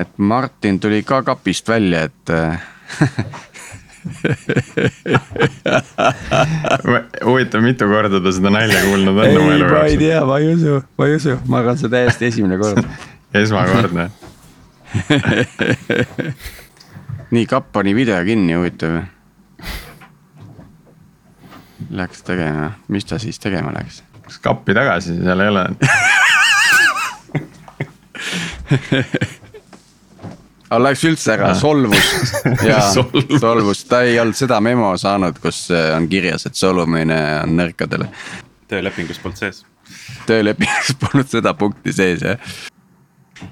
et Martin tuli ka kapist välja, et huvitav, mitu korda ta seda nalja kuulnud on ei, oma elu ma ei jooksul? tea, ma ei usu, ma ei usu, ma arvan, see täiesti esimene kord. esmakordne. nii, kapp pani video kinni, huvitav. Läks tegema, mis ta siis tegema läks? kas kappi tagasi, seal ei ole? aga läks üldse ära, solvus ja Solvus. solvus, ta ei olnud seda memo saanud, kus äh, on kirjas, et solvumine on nõrkadele. töölepingus polnud sees. töölepingus polnud seda punkti sees jah.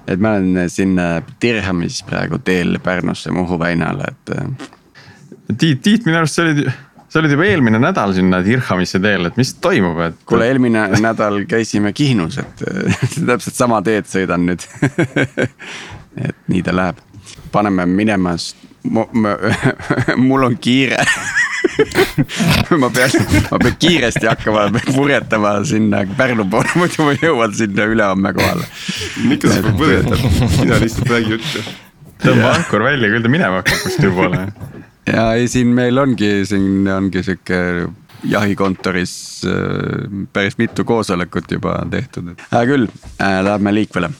et ma olen siin Dirhamis praegu teel Pärnusse Muhu väinale, et äh, Tiit, Tiit, minu arust sa olid, sa olid juba eelmine nädal sinna Dirhamisse teel, et mis toimub, et. kuule, eelmine nädal käisime Kihnus, et äh, täpselt sama teed sõidan nüüd et nii ta läheb, paneme minema, sest mu- mu- mul on kiire ma pean, ma pean kiiresti hakkama purjetama sinna Pärnu poole, muidu ma jõuan sinna ülehomme kohale. miks sa põletad, mina lihtsalt räägin juttu. tõmba ankur välja, küll ta minema hakkab kuskile poole. ja ei, siin meil ongi, siin ongi sihuke jahikontoris äh, päris mitu koosolekut juba tehtud, et hea küll äh,, lähme liikvele.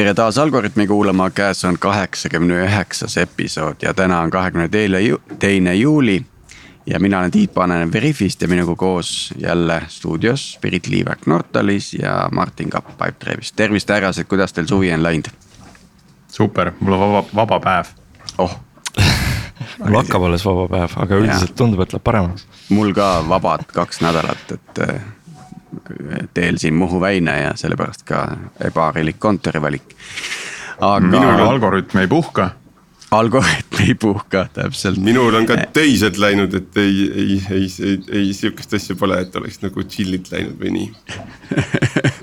Tere taas Algorütmi kuulama, käes on kaheksakümne üheksas episood ja täna on kahekümne teine ju-, teine juuli. ja mina olen Tiit Paananen Veriffist ja minuga koos jälle stuudios Pirit Liivak Nortalis ja Martin Kapp Pipedrive'ist. tervist, härrased, kuidas teil suvi on läinud? super, mul on vaba, vaba päev. oh, mul hakkab alles vaba päev, aga üldiselt tundub, et läheb paremaks. mul ka vabad kaks nädalat, et teel siin Muhu väina ja sellepärast ka ebaharilik kontorivalik. minul aga algoritm ei puhka. algoritm ei puhka täpselt. minul on ka töised läinud, et ei, ei, ei, ei, ei sihukest asja pole, et oleks nagu chill'ilt läinud või nii.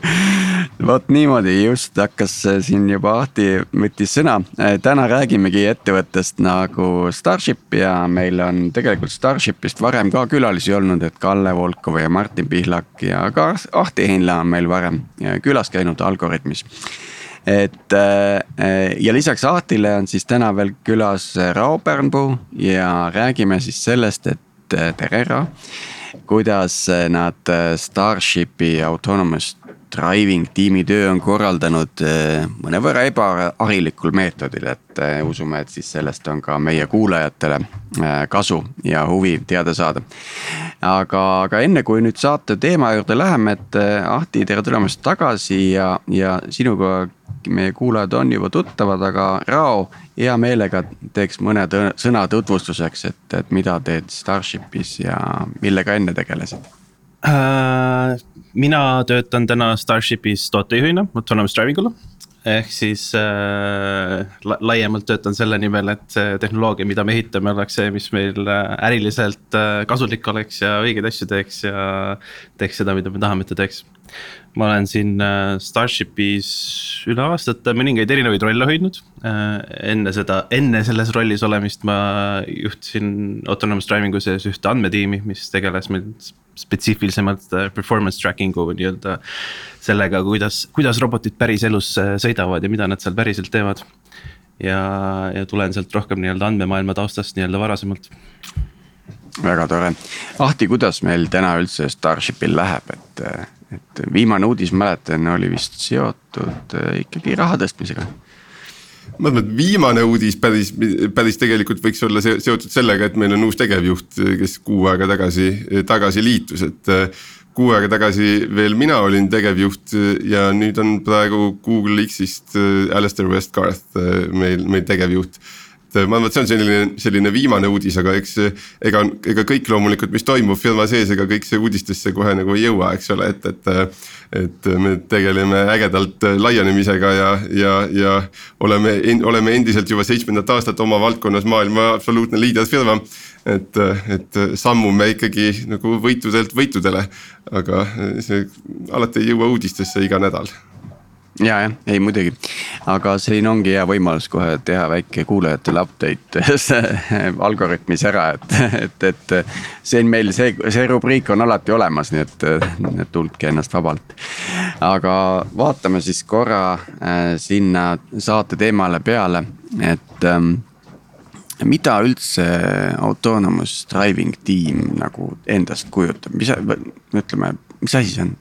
vot niimoodi just hakkas äh, siin juba Ahti võttis sõna. täna räägimegi ettevõttest nagu Starship ja meil on tegelikult Starshipist varem ka külalisi olnud, et Kalle Volkov ja Martin Pihlak ja ka Ahti Heinla on meil varem külas käinud Algorütmis et äh, ja lisaks Ahtile on siis täna veel külas Rao Pärnpuu ja räägime siis sellest, et äh, tere Rao. kuidas nad äh, Starshipi autonomous driving tiimi töö on korraldanud mõnevõrra ebaharilikul meetodil, et usume, et siis sellest on ka meie kuulajatele kasu ja huvi teada saada. aga, aga enne kui nüüd saate teema juurde läheme, et Ahti, tere tulemast tagasi ja, ja sinuga meie kuulajad on juba tuttavad, aga Rao hea meelega teeks mõned sõna tutvustuseks, et, et mida teed Starshipis ja millega enne tegelesid? Mina töötan täna Starshipis tootejuhina autonomous driving ul ehk siis äh, la laiemalt töötan selle nimel, et see tehnoloogia, mida me ehitame, oleks see, mis meil äriliselt äh, kasulik oleks ja õigeid asju teeks ja teeks seda, mida me tahame, et ta teeks. Ma olen siin äh, Starshipis üle aastate mõningaid erinevaid rolle hoidnud äh,. enne seda, enne selles rollis olemist ma juhtisin autonomous driving'u sees ühte andmetiimi, mis tegeles meil spetsiifilisemalt äh, performance tracking'u nii-öelda sellega, kuidas, kuidas robotid päriselus sõidavad ja mida nad seal päriselt teevad. ja, ja tulen sealt rohkem nii-öelda andmemaailma taustast nii-öelda varasemalt. väga tore, Ahti, kuidas meil täna üldse Starshipil läheb, et, et viimane uudis, mäletan, oli vist seotud äh, ikkagi raha tõstmisega ma arvan, et viimane uudis päris, päris tegelikult võiks olla seotud sellega, et meil on uus tegevjuht, kes kuu aega tagasi, tagasi liitus, et. kuu aega tagasi veel mina olin tegevjuht ja nüüd on praegu Google X-ist Alistair Westgarth meil, meil tegevjuht et ma arvan, et see on selline, selline viimane uudis, aga eks ega, ega kõik loomulikult, mis toimub firma sees, ega kõik see uudistesse kohe nagu ei jõua, eks ole, et, et. et me tegeleme ägedalt laienemisega ja, ja, ja oleme, oleme endiselt juba seitsmendat aastat oma valdkonnas maailma absoluutne liiderfirma. et, et sammume ikkagi nagu võitudelt võitudele, aga see alati ei jõua uudistesse iga nädal ja, jah, ei muidugi, aga siin ongi hea võimalus kohe teha väike kuulajatele update algoritmis ära, et, et, et. see on meil see, see rubriik on alati olemas, nii et, et tundke ennast vabalt. aga vaatame siis korra äh, sinna saate teemale peale, et ähm, mida üldse autonomous driving tiim nagu endast kujutab, mis, ütleme, mis asi see on?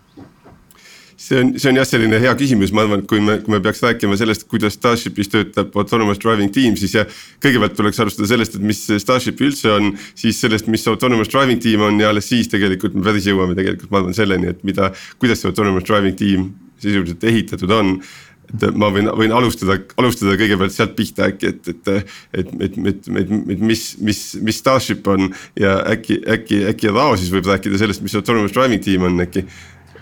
See on, see on jah, selline hea küsimus, ma arvan, et kui me, kui me peaks rääkima sellest, kuidas Starshipis töötab autonomous driving tiim, siis kõigepealt tuleks alustada sellest, et mis Starship üldse on, siis sellest, mis autonomous driving tiim on ja alles siis tegelikult me päris jõuame tegelikult, ma arvan selleni, et mida, kuidas see autonomous driving tiim sisuliselt ehitatud on. Et ma võin, võin alustada, alustada kõigepealt sealt pihta äkki, et, et, et, et, et, et, et mis, mis, mis Starship on ja äkki, äkki, äkki Rao siis võib rääkida sellest, mis autonomous driving tiim on äkki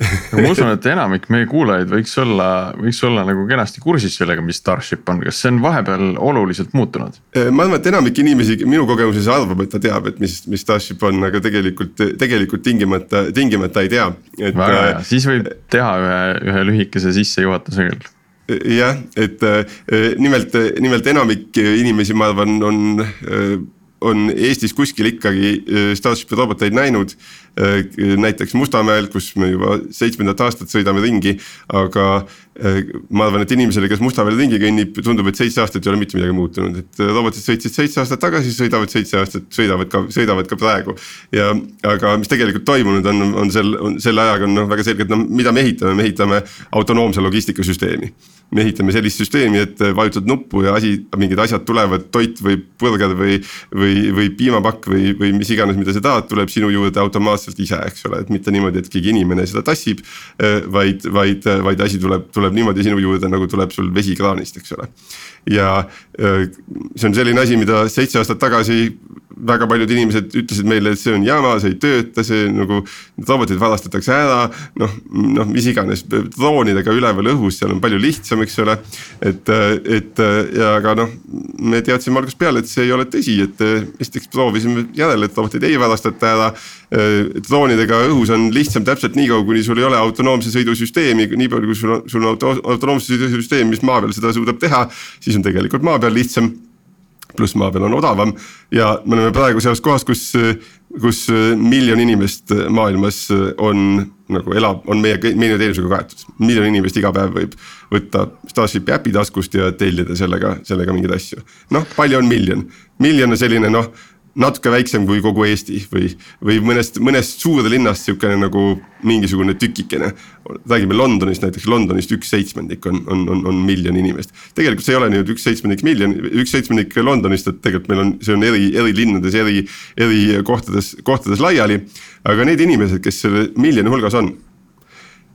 ma usun, et enamik meie kuulajaid võiks olla, võiks olla nagu kenasti kursis sellega, mis Starship on, kas see on vahepeal oluliselt muutunud? ma arvan, et enamik inimesi minu kogemuses arvab, et ta teab, et mis, mis Starship on, aga tegelikult, tegelikult tingimata, tingimata ei tea. väga hea, siis võib teha ühe, ühe lühikese sissejuhatuse küll jah, et nimelt, nimelt enamik inimesi, ma arvan, on on Eestis kuskil ikkagi Starshipi roboteid näinud. näiteks Mustamäel, kus me juba seitsmendat aastat sõidame ringi, aga ma arvan, et inimesele, kes Mustamäel ringi kõnnib, tundub, et seitse aastat ei ole mitte midagi muutunud, et robotid sõitsid seitse aastat tagasi, sõidavad seitse aastat, sõidavad ka, sõidavad ka praegu. ja, aga mis tegelikult toimunud on, on sel, on selle ajaga on noh, väga selgelt, no mida me ehitame, me ehitame autonoomse logistikasüsteemi me ehitame sellist süsteemi, et vajutad nuppu ja asi, mingid asjad tulevad, toit või burger või, või, või piimapakk või, või mis iganes, mida sa tahad, tuleb sinu juurde automaatselt ise, eks ole, et mitte niimoodi, et keegi inimene seda tassib. vaid, vaid, vaid asi tuleb, tuleb niimoodi sinu juurde, nagu tuleb sul vesi kraanist, eks ole. ja see on selline asi, mida seitse aastat tagasi väga paljud inimesed ütlesid meile, et see on jama, see ei tööta, see nagu. robotid varastatakse ära, noh, noh, mis iganes droonidega üleval õhus, seal on palju lihtsam, eks ole. et, et ja aga noh, me teadsime algusest peale, et see ei ole tõsi, et esiteks proovisime järele, et roboteid ei varastata ära. droonidega õhus on lihtsam täpselt nii kaua, kuni sul ei ole autonoomse sõidu süsteemi, nii palju kui sul on, sul on auto, autonoomse sõidu süsteem, mis maa peal seda suudab teha, siis on tegelikult maa peal lihtsam pluss maa peal on odavam ja me oleme praegu selles kohas, kus, kus miljon inimest maailmas on nagu elab, on meie, meie teenusega kaetud. miljon inimest iga päev võib võtta Starshipi äpi taskust ja tellida sellega, sellega mingeid asju. noh, palju on miljon, miljon on selline noh natuke väiksem kui kogu Eesti või, või mõnest, mõnest suurlinnast sihukene nagu mingisugune tükikene. räägime Londonist näiteks, Londonist üks seitsmendik on, on, on, on miljon inimest. tegelikult see ei ole nüüd üks seitsmendik miljon, üks seitsmendik Londonist, et tegelikult meil on, see on eri, eri linnades, eri, eri kohtades, kohtades laiali. aga need inimesed, kes selle miljoni hulgas on.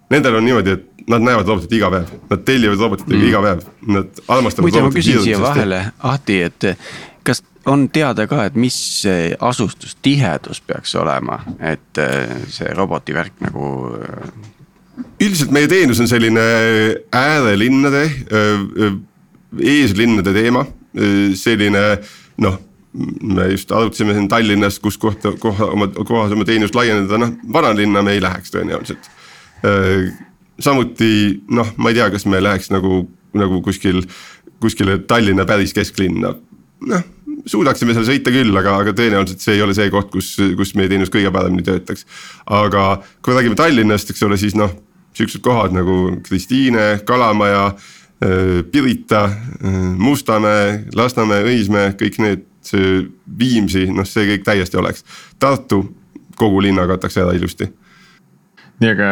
Nendel on niimoodi, et nad näevad robotit iga päev, nad tellivad robotitega mm. iga päev, nad armastavad. muide, ma küsin siia vahele, Ahti, et kas on teada ka, et mis see asustustihedus peaks olema, et äh, see roboti värk nagu. Äh, üldiselt meie teenus on selline äärelinnade, äh, eeslinnade teema, selline noh me just arutasime siin Tallinnas, kus kohta, koha, oma, kohas oma teenust laiendada, noh vanalinna me ei läheks tõenäoliselt. samuti noh, ma ei tea, kas me läheks nagu, nagu kuskil, kuskile Tallinna päris kesklinna, noh suudaksime seal sõita küll, aga, aga tõenäoliselt see ei ole see koht, kus, kus meie teenus kõige paremini töötaks. aga kui me räägime Tallinnast, eks ole, siis noh, siuksed kohad nagu Kristiine, Kalamaja, äh, Pirita, äh, Mustamäe, Lasnamäe, Õismäe, kõik need, Viimsi, noh, see kõik täiesti oleks. Tartu, kogu linna kataks ära ilusti. nii, aga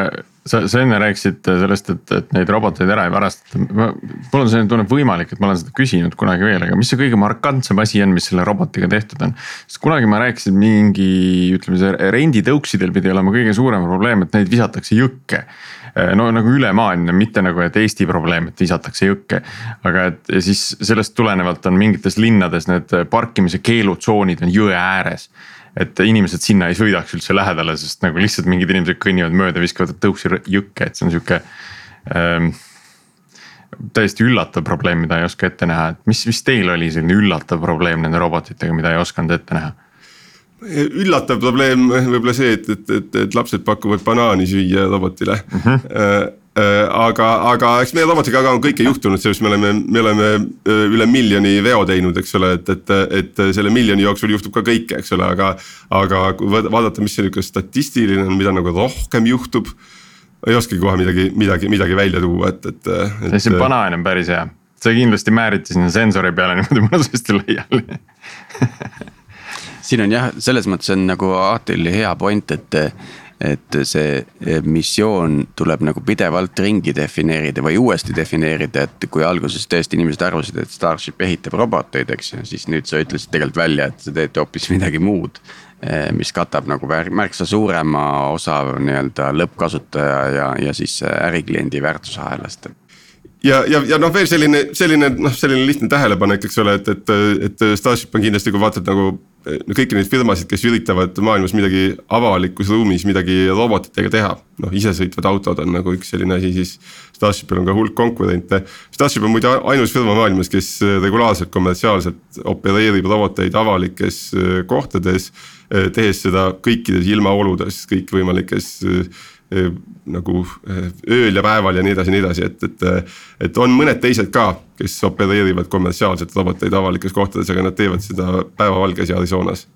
sa, sa enne rääkisid sellest, et, et neid roboteid ära ei varastata. mul on selline tunne, et võimalik, et ma olen seda küsinud kunagi veel, aga mis see kõige markantsem asi on, mis selle robotiga tehtud on? sest kunagi ma rääkisin mingi, ütleme see renditõuksidel pidi olema kõige suurem probleem, et neid visatakse jõkke no nagu ülemaailmne, mitte nagu, et Eesti probleem, et visatakse jõkke. aga et siis sellest tulenevalt on mingites linnades need parkimise keelutsoonid on jõe ääres et inimesed sinna ei sõidaks üldse lähedale, sest nagu lihtsalt mingid inimesed kõnnivad mööda, viskavad tõuksi jõkke, et see on sihuke ähm,. täiesti üllatav probleem, mida ei oska ette näha, et mis, mis teil oli selline üllatav probleem nende robotitega, mida ei osanud ette näha? üllatav probleem võib-olla see, et, et, et, et lapsed pakuvad banaani süüa robotile mm. -hmm. Aga, aga eks meie robotiga ka on kõike juhtunud, sellest me oleme, me oleme üle miljoni veo teinud, eks ole, et, et, et selle miljoni jooksul juhtub ka kõike, eks ole, aga. aga kui vaadata, mis see nihuke statistiline on, mida nagu rohkem juhtub. ei oskagi kohe midagi, midagi, midagi välja tuua, et, et, et. see banaan on päris hea, see kindlasti määriti sinna sensori peale niimoodi mõnusasti laiali siin on jah, selles mõttes on nagu Aatil hea point, et et see missioon tuleb nagu pidevalt ringi defineerida või uuesti defineerida, et kui alguses tõesti inimesed arvasid, et Starship ehitab roboteid, eks ju, siis nüüd sa ütlesid tegelikult välja, et sa teed hoopis midagi muud. mis katab nagu märksa suurema osa nii-öelda lõppkasutaja ja, ja siis ärikliendi väärtusahelast ja, ja, ja noh, veel selline, selline noh, selline lihtne tähelepanek, eks ole, et, et, et Starship on kindlasti, kui vaatad nagu kõiki neid firmasid, kes üritavad maailmas midagi avalikus ruumis midagi robotitega teha. noh, isesõitvad autod on nagu üks selline asi, siis Starshipil on ka hulk konkurente. Starship on muide ainus firma maailmas, kes regulaarselt kommertsiaalselt opereerib roboteid avalikes äh, kohtades. Äh, tehes seda kõikides ilmaoludes, kõikvõimalikes äh, nagu ööl ja päeval ja nii edasi ja nii edasi, et, et. et on mõned teised ka, kes opereerivad kommertsiaalselt roboteid avalikes kohtades, aga nad teevad seda päevavalges ja Arizonas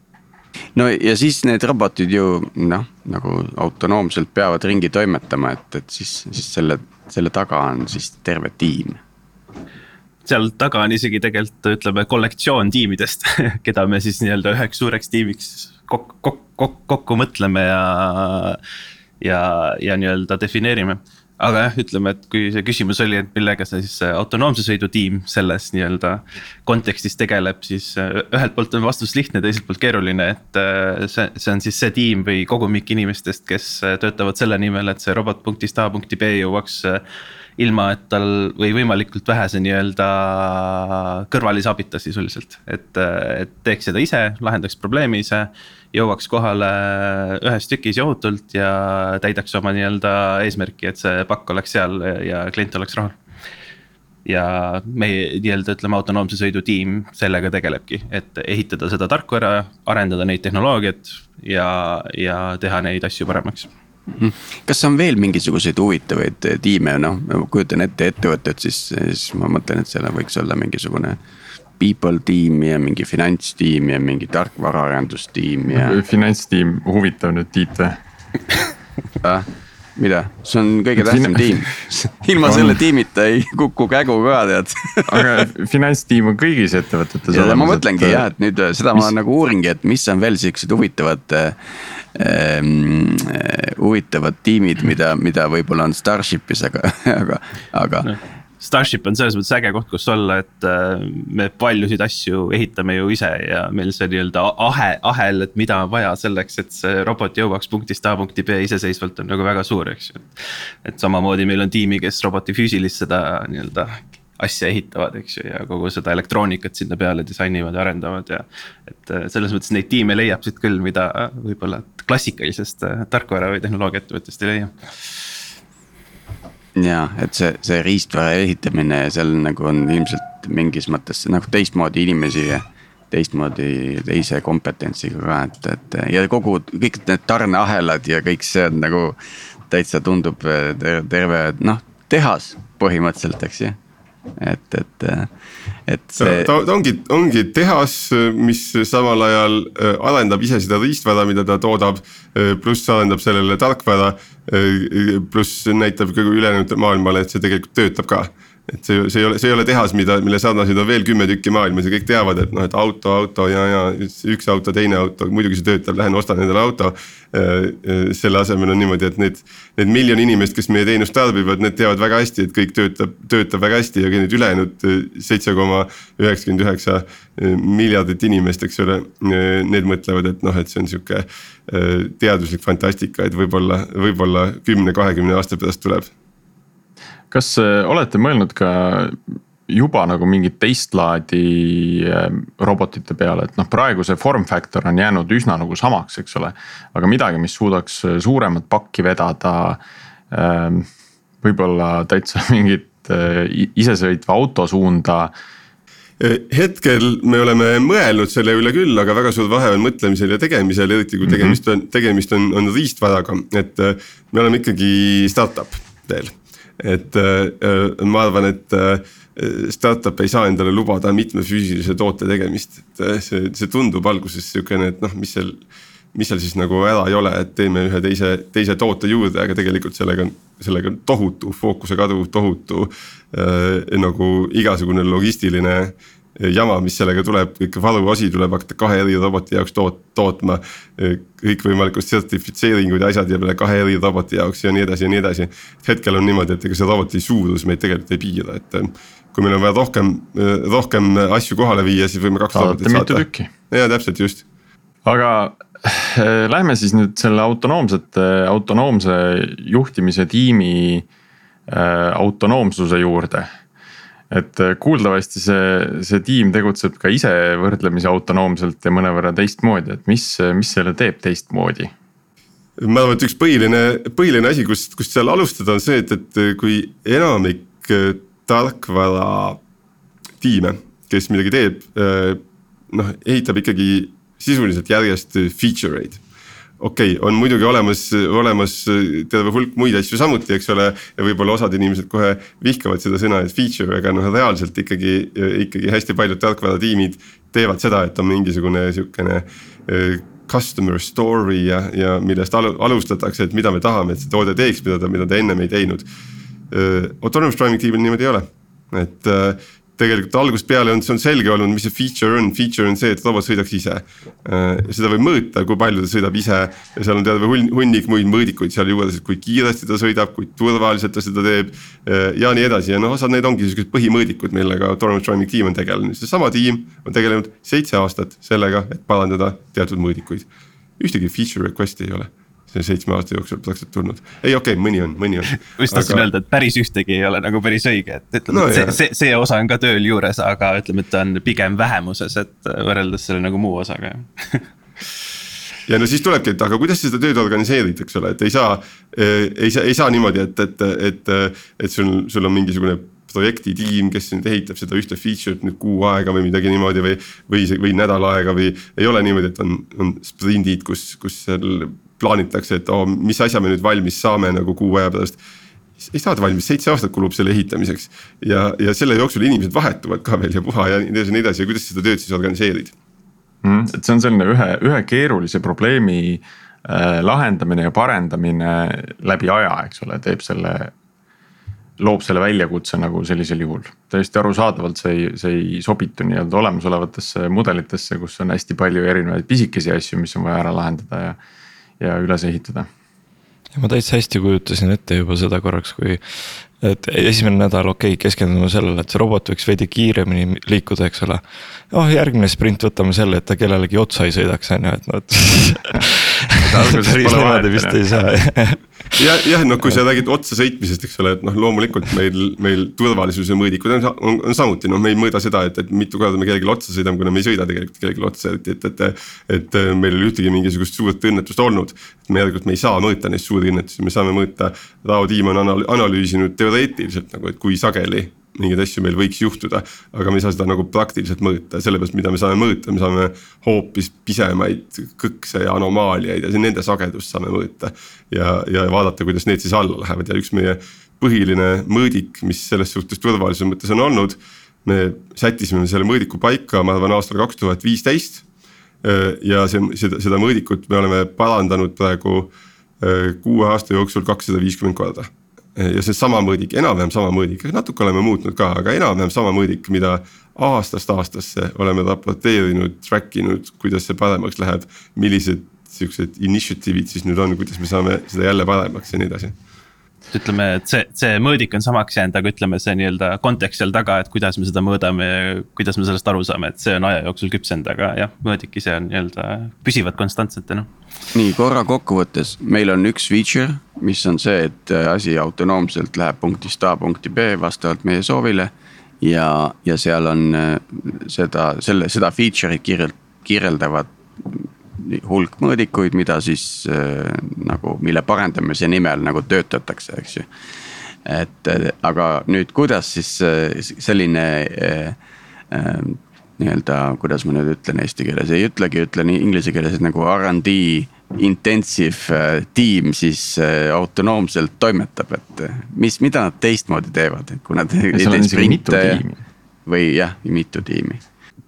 no ja siis need robotid ju noh, nagu autonoomselt peavad ringi toimetama, et, et siis, siis selle, selle taga on siis terve tiim seal taga on isegi tegelikult ütleme kollektsioon tiimidest, keda me siis nii-öelda üheks suureks tiimiks kokku, kokku, kokku mõtleme ja ja, ja nii-öelda defineerime. aga jah, ütleme, et kui see küsimus oli, et millega see siis autonoomse sõidu tiim selles nii-öelda kontekstis tegeleb, siis äh, ühelt poolt on vastus lihtne, teiselt poolt keeruline, et äh, see, see on siis see tiim või kogumik inimestest, kes äh, töötavad selle nimel, et see robot punktist A punkti B jõuaks ilma, et tal või võimalikult vähese nii-öelda kõrvalise abita sisuliselt, et, et teeks seda ise, lahendaks probleemi ise jõuaks kohale ühes tükis ja ohutult ja täidaks oma nii-öelda eesmärki, et see pakk oleks seal ja klient oleks rahul. ja meie nii-öelda ütleme, autonoomse sõidu tiim sellega tegelebki, et ehitada seda tarkvara, arendada neid tehnoloogiat ja, ja teha neid asju paremaks mhm. kas on veel mingisuguseid huvitavaid tiime, noh, ma kujutan ette ettevõtet, siis, siis ma mõtlen, et seal võiks olla mingisugune people tiim ja mingi finantstiim ja mingi tarkvaraarendustiim ja. finantstiim, huvitav nüüd Tiit või ah,? mida, see on kõige tähtsam tiim ilma on. selle tiimita ei kuku kägu ka tead aga finantstiim on kõigis ettevõtetes olemas. ma mõtlengi et... jah, et nüüd seda mis... ma nagu uuringi, et mis on veel siuksed huvitavad ähm,. huvitavad tiimid, mida, mida võib-olla on Starshipis, aga, aga, aga no Starship on selles mõttes äge koht, kus olla, et äh, me paljusid asju ehitame ju ise ja meil see nii-öelda ahe, ahel, et mida on vaja selleks, et see robot jõuaks punktist A punkti B iseseisvalt on nagu väga suur, eks ju. et samamoodi meil on tiimi, kes roboti füüsilist seda nii-öelda asja ehitavad, eks ju, ja kogu seda elektroonikat sinna peale disainivad ja arendavad ja. et äh, selles mõttes neid tiime leiab siit küll, mida võib-olla klassikalisest äh, tarkvara või tehnoloogia ettevõttest ei leia ja et see, see riistvara ehitamine seal nagu on ilmselt mingis mõttes nagu teistmoodi inimesi ja teistmoodi, teise kompetentsiga ka, et, et ja kogu kõik need tarneahelad ja kõik see on nagu täitsa tundub terve, terve noh, tehas põhimõtteliselt, eks ju et, et, et see. ta, ta ongi, ongi tehas, mis samal ajal äh, arendab ise seda riistvara, mida ta toodab. Äh, pluss arendab sellele tarkvara, pluss näitab ka ülejäänud maailmale, et see tegelikult töötab ka et see, see ei ole, see ei ole tehas, mida, mille sarnaseid on veel kümme tükki maailmas ja kõik teavad, et noh, et auto, auto ja, ja üks auto, teine auto, muidugi see töötab, lähen ostan endale auto. selle asemel on niimoodi, et need, need miljon inimest, kes meie teenust tarbivad, need teavad väga hästi, et kõik töötab, töötab väga hästi ja need ülejäänud seitse koma üheksakümmend üheksa miljardit inimest, eks ole. Need mõtlevad, et noh, et see on sihuke teaduslik fantastika, et võib-olla, võib-olla kümne, kahekümne aasta pärast tuleb kas äh, olete mõelnud ka juba nagu mingit teist laadi ähm, robotite peale, et noh, praegu see form factor on jäänud üsna nagu samaks, eks ole. aga midagi, mis suudaks äh, suuremat pakki vedada. Ähm, võib-olla täitsa mingit äh, isesõitva auto suunda hetkel me oleme mõelnud selle üle küll, aga väga suur vahe on mõtlemisel ja tegemisel, eriti kui tegemist on, tegemist on, on riistvaraga, et me oleme ikkagi startup teel et äh, ma arvan, et äh, startup ei saa endale lubada mitme füüsilise toote tegemist, et äh, see, see tundub alguses sihukene, et noh, mis seal mis seal siis nagu ära ei ole, et teeme ühe teise, teise toote juurde, aga tegelikult sellega on, sellega on tohutu fookuse kadu, tohutu äh, nagu igasugune logistiline jama, mis sellega tuleb, kõiki valuosi tuleb hakata kahe eri roboti jaoks toot-, tootma. kõikvõimalikud sertifitseeringud ja asjad jääb kahe eri roboti jaoks ja nii edasi ja nii edasi. hetkel on niimoodi, et ega see roboti suurus meid tegelikult ei piira, et kui meil on vaja rohkem, rohkem asju kohale viia, siis võime kaks robotit saata. ja täpselt just. aga äh, lähme siis nüüd selle autonoomsete, autonoomse juhtimise tiimi äh, autonoomsuse juurde et äh, kuuldavasti see, see tiim tegutseb ka ise võrdlemisi autonoomselt ja mõnevõrra teistmoodi, et mis, mis selle teeb teistmoodi? ma arvan, et üks põhiline, põhiline asi, kust, kust seal alustada on see, et, et kui enamik äh, tarkvara tiime, kes midagi teeb, äh, noh ehitab ikkagi sisuliselt järjest feature eid okei okay,, on muidugi olemas, olemas terve hulk muid asju samuti, eks ole. ja võib-olla osad inimesed kohe vihkavad seda sõna, et feature, aga noh, reaalselt ikkagi, ikkagi hästi paljud tarkvaratiimid teevad seda, et on mingisugune sihukene eh, customer story ja, ja millest alustatakse, et mida me tahame, et see toode teeks, mida ta, mida ta ennem ei teinud. Autonomous driving tiimil niimoodi ei ole, et tegelikult algusest peale on, see on selge olnud, mis see feature on, feature on see, et robot sõidaks ise. Äh, seda võib mõõta, kui palju ta sõidab ise ja seal on terve hunnik muid mõõdikuid sealjuures, et kui kiiresti ta sõidab, kui turvaliselt ta seda teeb. Äh, ja nii edasi ja noh, osad need ongi siuksed põhimõõdikud, millega autonomous driving tiim on tegelenud, seesama tiim on tegelenud seitse aastat sellega, et parandada teatud mõõdikuid. ühtegi feature request'i ei ole selle seitsme aasta jooksul praktiliselt tulnud. ei, okei okay,, mõni on, mõni on. ma just tahtsin aga... öelda, et päris ühtegi ei ole nagu päris õige, et ütleme no,, et see, see, see osa on ka tööl juures, aga ütleme, et ta on pigem vähemuses, et võrreldes selle nagu muu osaga ja no siis tulebki, et aga kuidas sa seda tööd organiseerid, eks ole, et ei saa, ei saa, ei saa niimoodi, et, et, et, et sul, sul on mingisugune projektitiim, kes nüüd ehitab seda ühte feature'it nüüd kuu aega või midagi niimoodi või, või, või nädal aega või ei ole niimoodi, et on, on sprindid, kus, kus seal plaanitakse, et oh,, mis asja me nüüd valmis saame nagu kuu aja pärast ei saada valmis, seitse aastat kulub selle ehitamiseks. ja, ja selle jooksul inimesed vahetuvad ka veel ja puha ja nii edasi ja nii edasi ja kuidas seda tööd siis organiseerid mm,? et see on selline ühe, ühe keerulise probleemi äh, lahendamine ja parendamine läbi aja, eks ole, teeb selle. loob selle väljakutse nagu sellisel juhul, täiesti arusaadavalt see ei, see ei sobitu nii-öelda olemasolevatesse mudelitesse, kus on hästi palju erinevaid pisikesi asju, mis on vaja ära lahendada ja ja üles ehitada. ma täitsa hästi kujutasin ette juba seda korraks, kui et esimene nädal, okei okay,, keskendume sellele, et see robot võiks veidi kiiremini liikuda, eks ole. oh, järgmine sprint, võtame selle, et ta kellelegi otsa ei sõidaks, on ju, et noh, et päris niimoodi vist ei saa ja, jah, noh, kui sa räägid otsa sõitmisest, eks ole, et noh, loomulikult meil, meil turvalisuse mõõdikud on, on, on samuti noh, me ei mõõda seda, et, et mitu korda me kellelegi otsa sõidame, kuna me ei sõida tegelikult kellelegi otsa, et, et, et. et meil ei ole ühtegi mingisugust suurt õnnetust olnud, et me järelikult me ei saa mõõta neid suuri õnnetusi, me saame mõõta. Rao tiim on analüüsinud teoreetiliselt nagu, et kui sageli mingeid asju meil võiks juhtuda. aga me ei saa seda nagu praktiliselt mõõta, sellepärast, mida me saame mõõta, me saame hoopis pisemaid kõkse ja anomaaliaid ja nende sagedust saame mõõta. ja, ja vaadata, kuidas need siis alla lähevad ja üks meie põhiline mõõdik, mis selles suhtes turvalisuse mõttes on olnud. me sättisime selle mõõdiku paika, ma arvan aastal kaks tuhat viisteist. ja see, seda, seda mõõdikut me oleme parandanud praegu kuue aasta jooksul kakssada viiskümmend korda ja seesama mõõdik, enam-vähem sama mõõdik, natuke oleme muutnud ka, aga enam-vähem sama mõõdik, mida aastast aastasse oleme raporteerinud, track inud, kuidas see paremaks läheb. millised siuksed initiative'id siis nüüd on, kuidas me saame seda jälle paremaks ja nii edasi ütleme, et see, see mõõdik on samaks jäänud, aga ütleme, see nii-öelda kontekst seal taga, et kuidas me seda mõõdame ja kuidas me sellest aru saame, et see on aja jooksul küpsenud, aga jah, mõõdik ise on nii-öelda püsivad konstantsena. nii korra kokkuvõttes, meil on üks feature, mis on see, et asi autonoomselt läheb punktist A punkti B vastavalt meie soovile. ja, ja seal on äh, seda, selle, seda feature'it kirjeld-, kirjeldavad hulk mõõdikuid, mida siis äh, nagu, mille parendamise nimel nagu töötatakse, eks ju. et äh, aga nüüd, kuidas siis äh, selline nii-öelda, kuidas ma nüüd ütlen eesti keeles, ei ütlegi, ütlen inglise keeles nagu RD intensive tiim siis autonoomselt toimetab, et mis, mida nad teistmoodi teevad, et kui nad või jah, mitu tiimi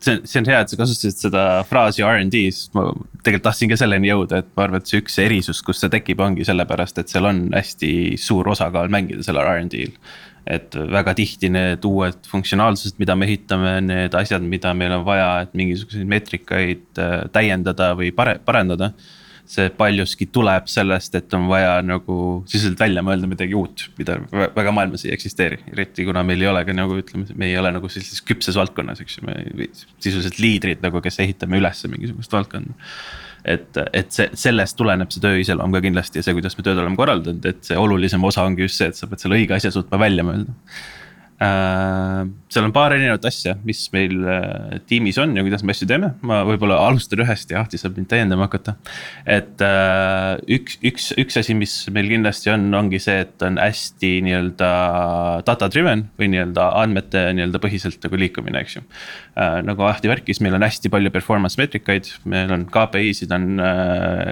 see see on hea, et sa kasutasid seda fraasi RD, sest ma tegelikult tahtsin ka selleni jõuda, et ma arvan, et see üks erisus, kus see tekib, ongi sellepärast, et seal on hästi suur osakaal mängida sellel RD-l et väga tihti need uued funktsionaalsused, mida me ehitame, need asjad, mida meil on vaja, et mingisuguseid meetrikaid äh, täiendada või pare-, parendada. See paljuski tuleb sellest, et on vaja nagu sisuliselt välja mõelda midagi uut, mida väga maailmas ei eksisteeri. eriti kuna meil ei ole ka nagu ütleme, me ei ole nagu sellises küpses valdkonnas, eks ju, me sisuliselt liidrid nagu, kes ehitame üles mingisugust valdkonda. Et, et see, sellest tuleneb see töö iseloom ka kindlasti ja see, kuidas me tööd oleme korraldanud, et see olulisem osa ongi just see, et sa pead selle õige asja suutma välja mõelda seal on paar erinevat asja, mis meil äh, tiimis on ja kuidas me asju teeme, ma võib-olla alustan ühest ja Ahti saab mind täiendama hakata. et äh, üks, üks, üks asi, mis meil kindlasti on, ongi see, et on hästi nii-öelda data driven või nii-öelda andmete nii-öelda põhiselt nagu liikumine, eks ju. nagu Ahti värkis, meil on hästi palju performance meetrikaid, meil on KPI-sid on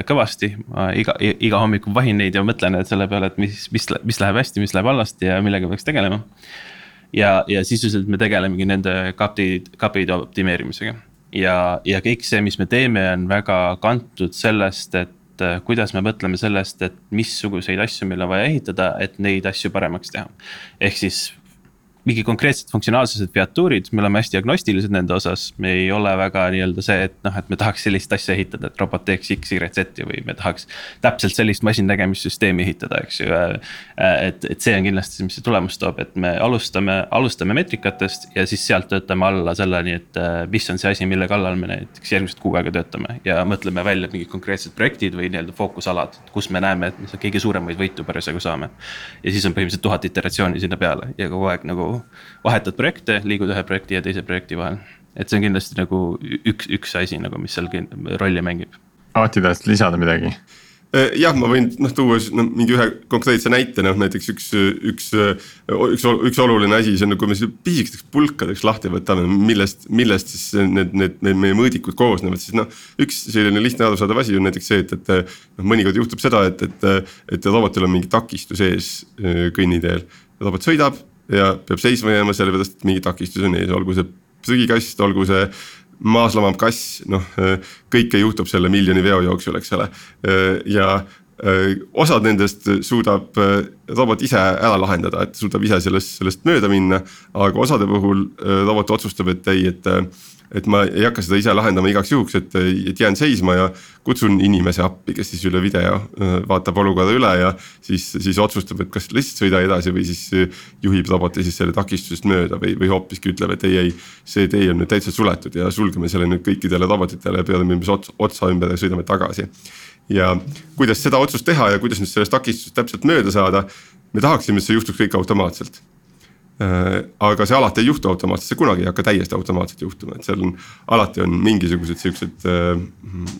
kõvasti, iga, iga hommiku vahin neid ja mõtlen selle peale, et mis, mis, mis läheb hästi, mis läheb halvasti ja millega peaks tegelema ja, ja sisuliselt me tegelemegi nende kapi, kapide optimeerimisega. ja, ja kõik see, mis me teeme, on väga kantud sellest, et äh, kuidas me mõtleme sellest, et missuguseid asju meil on vaja ehitada, et neid asju paremaks teha. ehk siis mingi konkreetsed funktsionaalsused, featuurid, me oleme hästi agnostilised nende osas, me ei ole väga nii-öelda see, et noh, et me tahaks sellist asja ehitada, et robot teeks X, Y, Z või me tahaks. täpselt sellist masinnägemissüsteemi ehitada, eks ju, et, et see on kindlasti see, mis see tulemus toob, et me alustame, alustame meetrikatest ja siis sealt töötame alla selleni, et mis on see asi, mille kallal me näiteks järgmised kuu aega töötame. ja mõtleme välja mingid konkreetsed projektid või nii-öelda fookusalad, kus me näeme, et me kõige suuremaid võitu parasjagu saame. ja siis on põhimõtteliselt tuhat iteratsiooni sinna peale ja kogu aeg nagu vahetad projekte, liigud ühe projekti ja teise projekti vahel. et see on kindlasti nagu üks, üks asi nagu, mis seal rolli mängib. Aati tahad lisada midagi? Äh, jah, ma võin noh tuua noh mingi ühe konkreetse näite, noh näiteks üks, üks, üks, üks oluline asi, see on, kui me pisikesteks pulkadeks lahti võtame, millest, millest siis need, need, need meie mõõdikud koosnevad, siis noh. üks selline lihtne arusaadav asi on näiteks see, et, et noh, mõnikord juhtub seda, et, et, et robotil on mingi takistus ees äh, kõnniteel. robot sõidab ja peab seisma jääma sellepärast, et mingi takistus on ees, olgu see prügikast, olgu see maas lamav kass, noh kõike juhtub selle miljoni veo jooksul, eks ole. ja osad nendest suudab robot ise ära lahendada, et suudab ise sellest, sellest mööda minna. aga osade puhul robot otsustab, et ei, et et ma ei hakka seda ise lahendama igaks juhuks, et, et jään seisma ja kutsun inimese appi, kes siis üle video äh, vaatab olukorra üle ja siis, siis otsustab, et kas lihtsalt sõida edasi või siis äh, juhib roboti siis selle takistusest mööda või, või hoopiski ütleb, et ei, ei. see tee on nüüd täitsa suletud ja sulgeme selle nüüd kõikidele robotitele, pöörame umbes otsa ümber ja sõidame tagasi. Ja kuidas seda otsust teha ja kuidas nüüd sellest takistusest täpselt mööda saada, me tahaksime, et see juhtuks kõik automaatselt Äh, aga see alati ei juhtu automaatselt, see kunagi ei hakka täiesti automaatselt juhtuma, et seal on alati on mingisugused siuksed, äh,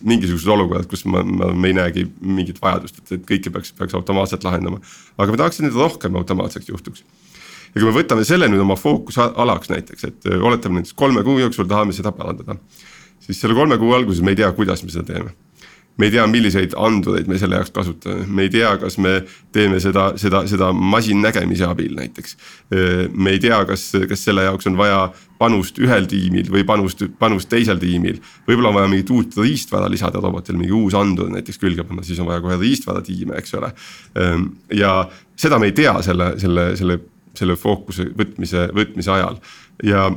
mingisugused olukorrad, kus ma, ma, me ei näegi mingit vajadust, et, et kõike peaks, peaks automaatselt lahendama. aga me tahaks, et need rohkem automaatseks juhtuks. ja kui me võtame selle nüüd oma fookusalaks näiteks, et äh, oletame näiteks kolme kuu jooksul tahame seda parandada. siis selle kolme kuu alguses me ei tea, kuidas me seda teeme me ei tea, milliseid andureid me selle jaoks kasutame, me ei tea, kas me teeme seda, seda, seda masinnägemise abil näiteks. me ei tea, kas, kas selle jaoks on vaja panust ühel tiimil või panust, panust teisel tiimil. võib-olla on vaja mingit uut riistvara lisada robotile, mingi uus andur näiteks külge panna, siis on vaja kohe riistvara tiime, eks ole. ja seda me ei tea selle, selle, selle, selle fookuse võtmise, võtmise ajal ja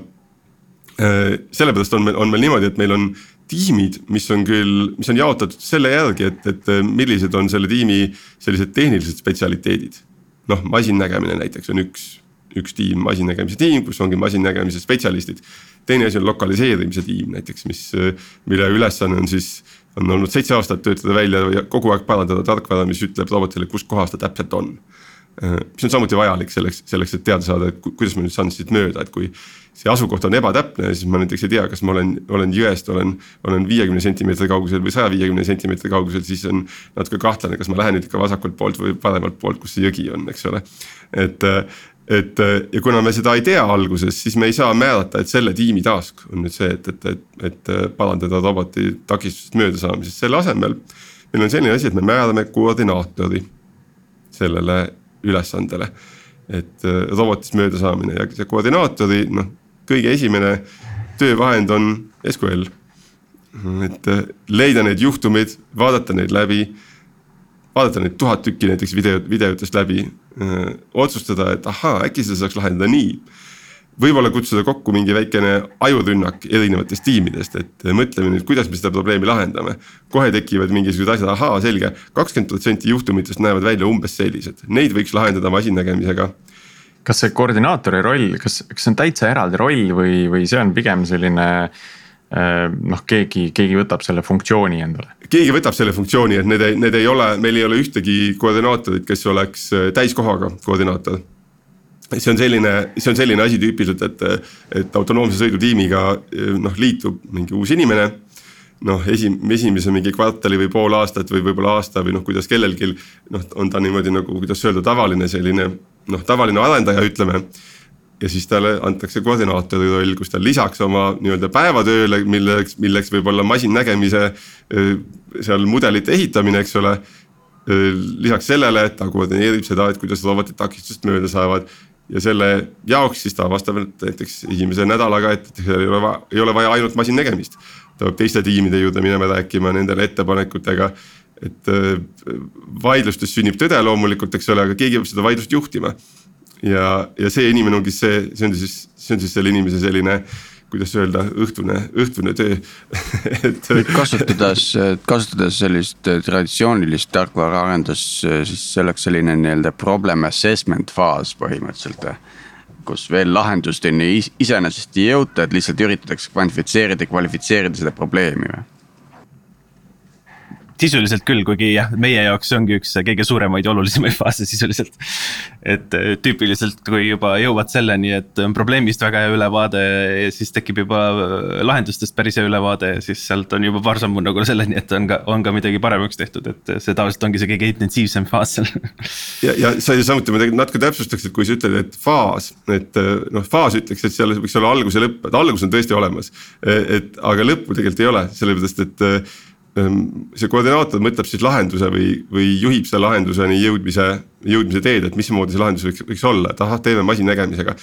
sellepärast on meil, on meil niimoodi, et meil on tiimid, mis on küll, mis on jaotatud selle järgi, et, et millised on selle tiimi sellised tehnilised spetsialiteedid. noh, masinnägemine näiteks on üks, üks tiim, masinnägemise tiim, kus ongi masinnägemise spetsialistid. teine asi on lokaliseerimise tiim näiteks, mis, mille ülesanne on siis, on olnud seitse aastat töötada välja ja kogu aeg parandada tarkvara, mis ütleb robotile, kus kohas ta täpselt on mis on samuti vajalik selleks, selleks, et teada saada, et kuidas ma nüüd saan siit mööda, et kui see asukoht on ebatäpne, siis ma näiteks ei tea, kas ma olen, olen jõest, olen, olen viiekümne sentimeetri kaugusel või saja viiekümne sentimeetri kaugusel, siis on natuke kahtlane, kas ma lähen nüüd ikka vasakult poolt või paremalt poolt, kus see jõgi on, eks ole. et, et ja kuna me seda ei tea alguses, siis me ei saa määrata, et selle tiimi task on nüüd see, et, et, et, et parandada roboti takistusest möödasaamisest, selle asemel meil on selline asi, et me määrame koordinaatori sellele ülesandele. et äh, robotist möödasaamine ja see koordinaatori noh, kõige esimene töövahend on SQL. et äh, leida need juhtumid, vaadata neid läbi vaadata neid tuhat tükki näiteks video, videotest läbi. otsustada, et ahaa, äkki seda saaks lahendada nii. võib-olla kutsuda kokku mingi väikene ajurünnak erinevatest tiimidest, et mõtleme nüüd, kuidas me seda probleemi lahendame. kohe tekivad mingisugused asjad, ahaa, selge, kakskümmend protsenti juhtumitest näevad välja umbes sellised, neid võiks lahendada masinnägemisega kas see koordinaatori roll, kas, kas see on täitsa eraldi roll või, või see on pigem selline äh, noh, keegi, keegi võtab selle funktsiooni endale. keegi võtab selle funktsiooni, et need need ei ole, meil ei ole ühtegi koordinaatorit, kes oleks äh, täiskohaga koordinaator. see on selline, see on selline asi tüüpiliselt, et, et autonoomse sõidu tiimiga äh, noh, liitub mingi uus inimene noh, esi-, esimese mingi kvartali või pool aastat või võib-olla aasta või noh, kuidas kellelgi noh, on ta niimoodi nagu, kuidas öelda, tavaline selline noh, tavaline arendaja, ütleme ja siis talle antakse koordinaatori roll, kus ta lisaks oma nii-öelda päevatööle, milleks, milleks võib olla masinnägemise seal mudelite ehitamine, eks ole. lisaks sellele, et ta koordineerib seda, et kuidas robotid takistusest mööda saavad ja selle jaoks siis ta vastavalt näiteks esimese nädalaga, et seal ei ole ei ole vaja ainult masinnägemist. ta peab teiste tiimide juurde minema rääkima nendele ettepanekutega. Et vaidlustes sünnib tõde loomulikult, eks ole, aga keegi peab seda vaidlust juhtima ja, ja see inimene ongi see, see on siis, see on siis selle inimese selline kuidas öelda, õhtune, õhtune töö et. kasutades, kasutades sellist traditsioonilist tarkvaraarendust, siis selleks selline nii-öelda problem assessment faas põhimõtteliselt. kus veel lahendusteni iseenesest ei jõuta, et lihtsalt üritatakse kvantifitseerida, kvalifitseerida seda probleemi või? Sisuliselt küll, kuigi jah, meie jaoks see ongi üks kõige suuremaid ja olulisemaid faase sisuliselt. et äh, tüüpiliselt, kui juba jõuad selleni, et on probleemist väga hea ülevaade ja siis tekib juba äh, lahendustest päris hea ülevaade ja siis sealt on juba paar sammu nagu selleni, et on ka, on ka midagi paremaks tehtud, et see tavaliselt ongi see kõige intensiivsem faas seal. ja, ja sa samuti ma tegelikult natuke täpsustaks, et kui sa ütled, et faas, et äh, noh, faas ütleks, et seal võiks olla algus ja lõpp, et algus on tõesti olemas. et aga lõppu tegelikult ei ole, sellepärast et see koordinaator mõtleb siis lahenduse või, või juhib selle lahenduseni jõudmise, jõudmise teed, et mismoodi see lahendus võiks, võiks olla, et ahah, teeme masinnägemisega.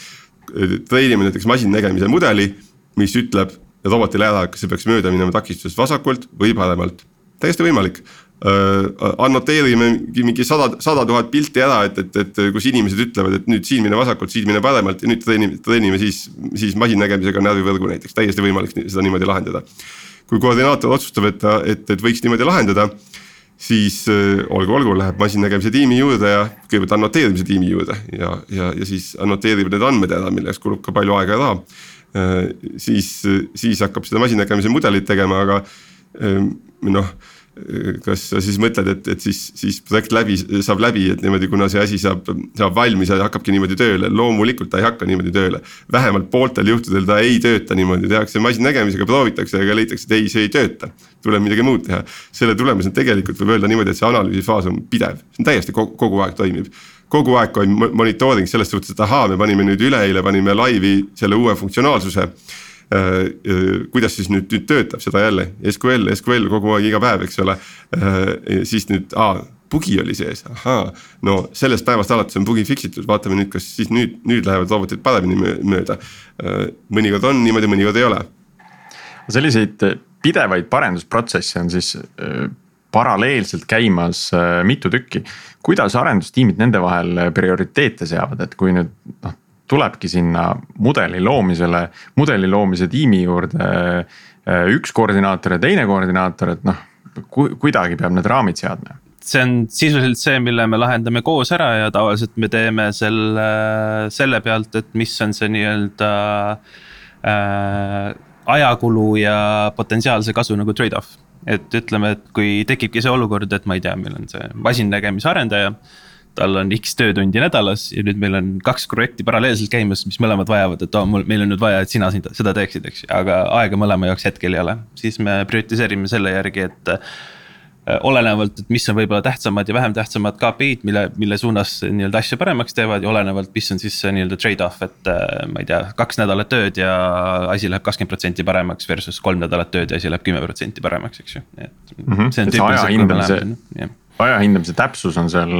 treenime näiteks masinnägemise mudeli, mis ütleb robotile ära, kas see peaks mööda minema takistusest vasakult või paremalt, täiesti võimalik äh,. annoteerime mingi sada, sada tuhat pilti ära, et, et, et kus inimesed ütlevad, et nüüd siin mine vasakult, siin mine paremalt ja nüüd treenime, treenime siis, siis masinnägemisega närvivõrgu näiteks, täiesti võimalik seda niimoodi lahendada kui koordinaator otsustab, et ta, et, et võiks niimoodi lahendada siis äh, olgu, olgu, läheb masinnägemise tiimi juurde ja kõigepealt annoteerimise tiimi juurde ja, ja, ja siis annoteerib need andmed ära, milleks kulub ka palju aega ja raha äh,. siis, siis hakkab seda masinnägemise mudelit tegema, aga äh, noh kas sa siis mõtled, et, et siis, siis projekt läbi, saab läbi, et niimoodi, kuna see asi saab, saab valmis ja hakkabki niimoodi tööle, loomulikult ta ei hakka niimoodi tööle. vähemalt pooltel juhtudel ta ei tööta niimoodi, tehakse masinnägemisega, proovitakse, aga leitakse, et ei, see ei tööta. tuleb midagi muud teha, selle tulemusena tegelikult võib öelda niimoodi, et see analüüsifaas on pidev, see on täiesti kogu, kogu aeg toimib. Kogu aeg on monitooring selles suhtes, et ahaa, me panime nüüd üleeile panime laivi selle uue funktsionaalsuse kuidas siis nüüd, nüüd töötab seda jälle, SQL, SQL kogu aeg, iga päev, eks ole. Äh, siis nüüd, aa, bugi oli sees, ahaa, no sellest päevast alates on bugi fix itud, vaatame nüüd, kas siis nüüd, nüüd lähevad robotid paremini mööda. mõnikord on niimoodi, mõnikord ei ole. selliseid pidevaid parendusprotsesse on siis paralleelselt käimas mitu tükki. kuidas arendustiimid nende vahel prioriteete seavad, et kui nüüd noh tulebki sinna mudeli loomisele, mudeli loomise tiimi juurde äh, üks koordinaator ja teine koordinaator, et noh ku,, kuidagi peab need raamid seadma see on sisuliselt see, mille me lahendame koos ära ja tavaliselt me teeme selle, selle pealt, et mis on see nii-öelda äh, ajakulu ja potentsiaalse kasu nagu trade-off. et ütleme, et kui tekibki see olukord, et ma ei tea, meil on see masinnägemise arendaja tal on X töötundi nädalas ja nüüd meil on kaks projekti paralleelselt käimas, mis mõlemad vajavad, et oo oh,, mul, meil on nüüd vaja, et sina seda teeksid, eks ju, aga aega mõlema jaoks hetkel ei ole. siis me prioritiseerime selle järgi, et olenevalt, et mis on võib-olla tähtsamad ja vähem tähtsamad KPI-d, mille, mille suunas nii-öelda asju paremaks teevad ja olenevalt, mis on siis see nii-öelda trade-off, et äh, ma ei tea, kaks nädalat tööd ja asi läheb kakskümmend protsenti paremaks versus kolm nädalat tööd ja asi läheb kümme protsenti paremaks, eks ju, et mm. -hmm. see on see aja hindamise, aja hindamise täpsus on seal,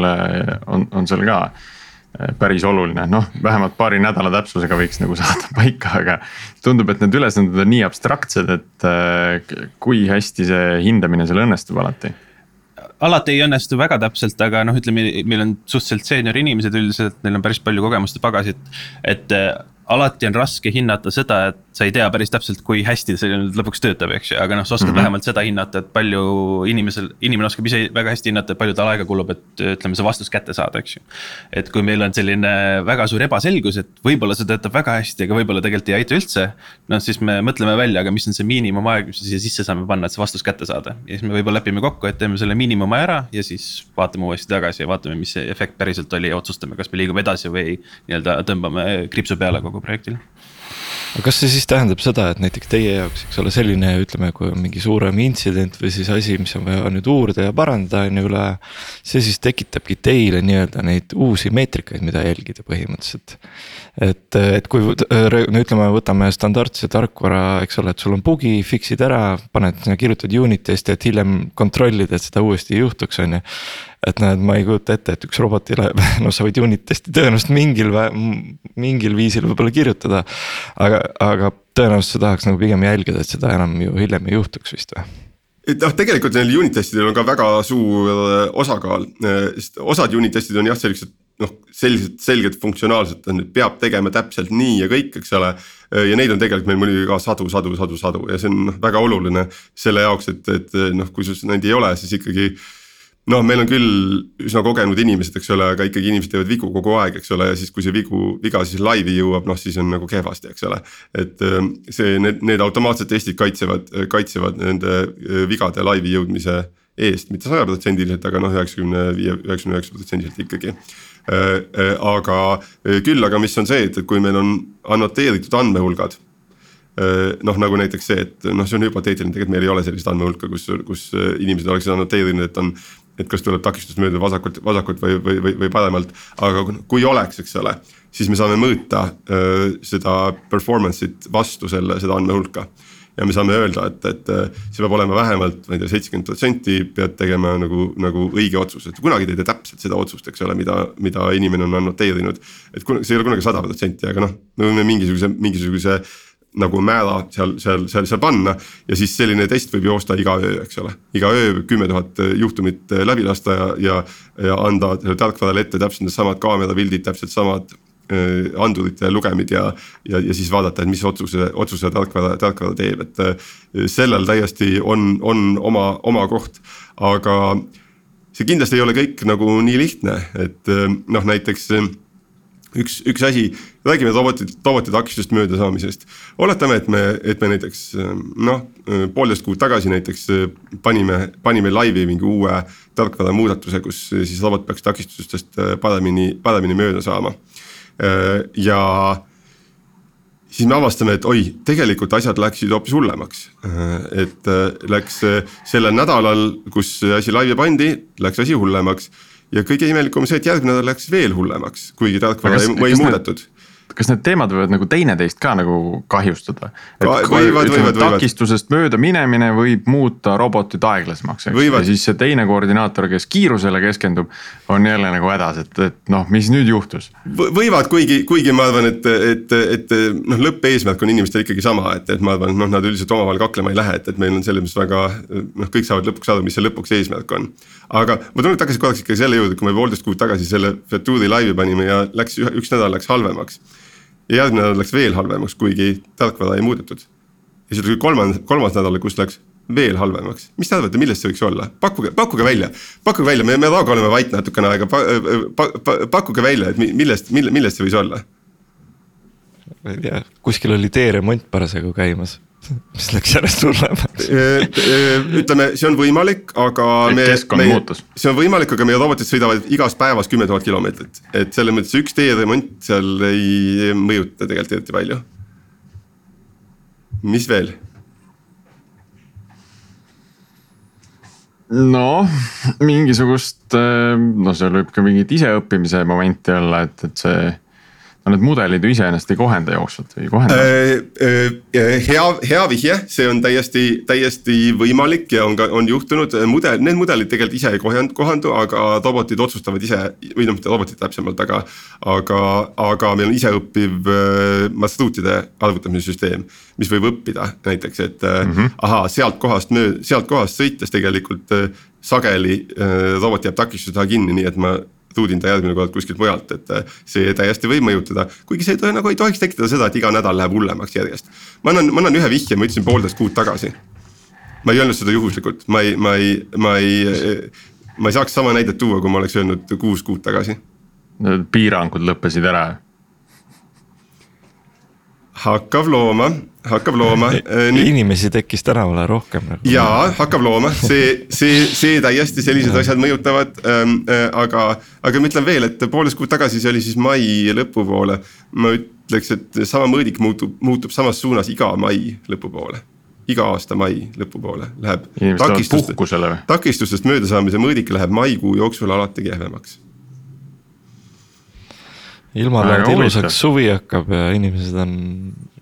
on, on seal ka päris oluline, noh, vähemalt paari nädala täpsusega võiks nagu saada paika, aga. tundub, et need ülesanded on nii abstraktsed, et äh, kui hästi see hindamine seal õnnestub alati alati ei õnnestu väga täpselt, aga noh, ütleme, meil on suhteliselt seenior inimesed üldiselt, neil on päris palju kogemust ja pagasit. et äh, alati on raske hinnata seda, et sa ei tea päris täpselt, kui hästi see nüüd lõpuks töötab, eks ju, aga noh, sa oskad mm -hmm. vähemalt seda hinnata, et palju inimesel, inimene oskab ise väga hästi hinnata, et palju tal aega kulub, et ütleme, see vastus kätte saada, eks ju. et kui meil on selline väga suur ebaselgus, et võib-olla see töötab väga hästi, aga võib-olla tegelikult ei aita üldse. noh, siis me mõtleme välja, aga mis on see miinimumaeg, mis me siia sisse saame panna, et see vastus kätte saada ja siis me võib-olla lepime kokku, et teeme selle miinimumi ära ja siis vaatame uuesti tagasi ja vaatame, mis see efekt päriselt oli ja otsustame, kas me liigume edasi või nii-öelda tõmbame kriipsu peale kogu projektile aga kas see siis tähendab seda, et näiteks teie jaoks, eks ole, selline, ütleme, kui on mingi suurem intsident või siis asi, mis on vaja nüüd uurida ja parandada, on ju üle. see siis tekitabki teile nii-öelda neid uusi meetrikaid, mida jälgida põhimõtteliselt. Et, et kui no ütleme, võtame standardse tarkvara, eks ole, et sul on bugi, fix'id ära, paned, kirjutad unit testi, et hiljem kontrollida, et seda uuesti ei juhtuks, on ju et näed, ma ei kujuta ette, et üks robotile, noh, sa võid unit testi tõenäoliselt mingil, mingil viisil võib-olla kirjutada. aga, aga tõenäoliselt sa tahaks nagu pigem jälgida, et seda enam ju hiljem ei juhtuks vist või? noh, tegelikult neil unit testidel on ka väga suur äh, osakaal, äh, sest osad unit testid on jah, sellised noh, sellised selged funktsionaalsed, et peab tegema täpselt nii ja kõik, eks ole. Äh, ja neid on tegelikult meil muidugi ka sadu, sadu, sadu, sadu ja see on noh, väga oluline selle jaoks, et, et noh, kui sul neid ei ole, siis ikkagi noh, meil on küll üsna kogenud inimesed, eks ole, aga ikkagi inimesed teevad vigu kogu aeg, eks ole, ja siis, kui see vigu, viga siis laivi jõuab, noh siis on nagu kehvasti, eks ole. et ähm, see, need, need automaatsed testid kaitsevad, kaitsevad nende äh, vigade laivi jõudmise eest, mitte sajaprotsendiliselt, aga noh, üheksakümne viie, üheksakümne üheksa protsendiliselt ikkagi. Äh, äh, aga küll, aga mis on see, et, et kui meil on annoteeritud andmehulgad noh, nagu näiteks see, et noh, see on hüpoteetiline, tegelikult meil ei ole sellist andmehulka, kus, kus inimesed oleksid annoteerinud, et on et kas tuleb takistust mööda vasakult, vasakult või, või, või, või paremalt. aga kui oleks, eks ole, siis me saame mõõta seda performance'it vastu selle, seda andmehulka. Ja me saame öelda, et, et see peab olema vähemalt, ma ei tea, seitsekümmend protsenti pead tegema nagu, nagu õige otsus, et kunagi te ei tee täpselt seda otsust, eks ole, mida, mida inimene on annoteerinud. et see ei ole kunagi sada protsenti, aga noh, me võime mingisuguse, mingisuguse nagu määra seal, seal, seal, seal panna. ja siis selline test võib joosta iga öö, eks ole, iga öö kümme tuhat juhtumit läbi lasta ja, ja, ja anda tarkvarale ette täpselt needsamad kaamerapildid, täpselt samad äh, andurite lugemid ja, ja, ja siis vaadata, et mis otsuse, otsuse tarkvara, tarkvara teeb, et äh, sellel täiesti on, on oma, oma koht, aga see kindlasti ei ole kõik nagu nii lihtne, et äh, noh, näiteks üks, üks asi, räägime robotid, roboti takistusest möödasaamisest. oletame, et me, et me näiteks noh, poolteist kuud tagasi näiteks panime, panime laivi mingi uue tarkvara muudatuse, kus siis robot peaks takistustest paremini, paremini mööda saama. Ja siis me avastame, et oi, tegelikult asjad läksid hoopis hullemaks. et läks sellel nädalal, kus asi laivi pandi, läks asi hullemaks ja kõige imelikum on see, et järgmine nädal läks veel hullemaks, kuigi tarkvara ei, ei muudetud kas need teemad võivad nagu teineteist ka nagu kahjustada? takistusest mööda minemine võib muuta robotit aeglasemaks, eks, ja siis see teine koordinaator, kes kiirusele keskendub, on jälle nagu hädas, et, et noh, mis nüüd juhtus v? võivad, kuigi, kuigi ma arvan, et, et, et noh, lõppeesmärk on inimestel ikkagi sama, et, et ma arvan, et noh, nad üldiselt omavahel kaklema ei lähe, et, et meil on selles mõttes väga noh, kõik saavad lõpuks aru, mis see lõpuks eesmärk on. aga ma tulen tagasi korraks ikkagi selle juurde, kui me poolteist kuud tagasi selle Fetuuri laivi panime ja läks üks nädal läks halvemaks ja järgmine nädal läks veel halvemaks, kuigi tarkvara ei muudetud. ja siis tuli kolmas, kolmas nädal, kus läks veel halvemaks, mis te arvate, millest see võiks olla, pakkuge, pakkuge välja, pakkuge välja, me, me Raago oleme vait natukene aega pa,, pa, pa, pakkuge välja, et millest, mille, millest see võis olla? ma ei tea, kuskil oli teeremont parasjagu käimas mis läks järjest hullemaks ütleme, see on võimalik, aga me. keskkond muutus. see on võimalik, aga meie robotid sõidavad igas päevas kümme tuhat kilomeetrit, et selles mõttes üks teeremont seal ei mõjuta tegelikult eriti palju. mis veel? noh, mingisugust, no seal võib ka mingit iseõppimise momenti olla, et, et see no need mudelid ju iseenesest ei kohenda jooksvalt või ei kohenda äh,? hea, hea vihje, see on täiesti, täiesti võimalik ja on ka, on juhtunud, mudel, need mudelid tegelikult ise ei kohandu, kohandu, aga robotid otsustavad ise või noh, mitte robotid täpsemalt, aga. aga, aga meil on iseõppiv marsruutide arvutamise süsteem, mis võib õppida näiteks, et mm -hmm. ahaa, sealt kohast mööda, sealt kohast sõites tegelikult sageli robot jääb takistuse taha kinni, nii et ma tuudin ta järgmine kord kuskilt mujalt, et äh, see täiesti võib mõjutada. kuigi see nagu ei tohiks tekitada seda, et iga nädal läheb hullemaks järjest. ma annan, ma annan ühe vihje, ma ütlesin poolteist kuud tagasi. ma ei öelnud seda juhuslikult, ma ei, ma ei, ma ei, ma ei saaks sama näidet tuua, kui ma oleks öelnud kuus kuud tagasi. piirangud lõppesid ära hakkab looma, hakkab looma Nüüd.... inimesi tekkis tänavale rohkem nagu. jaa, hakkab looma, see, see, see täiesti sellised asjad mõjutavad ähm,. Äh, aga, aga ma ütlen veel, et poolteist kuud tagasi, see oli siis mai lõpupoole. ma ütleks, et sama mõõdik muutub, muutub samas suunas iga mai lõpupoole iga aasta mai lõpupoole läheb. takistustest, takistustest möödasaamise mõõdik läheb maikuu jooksul alati kehvemaks ilmalaud ilusaks, suvi hakkab ja inimesed on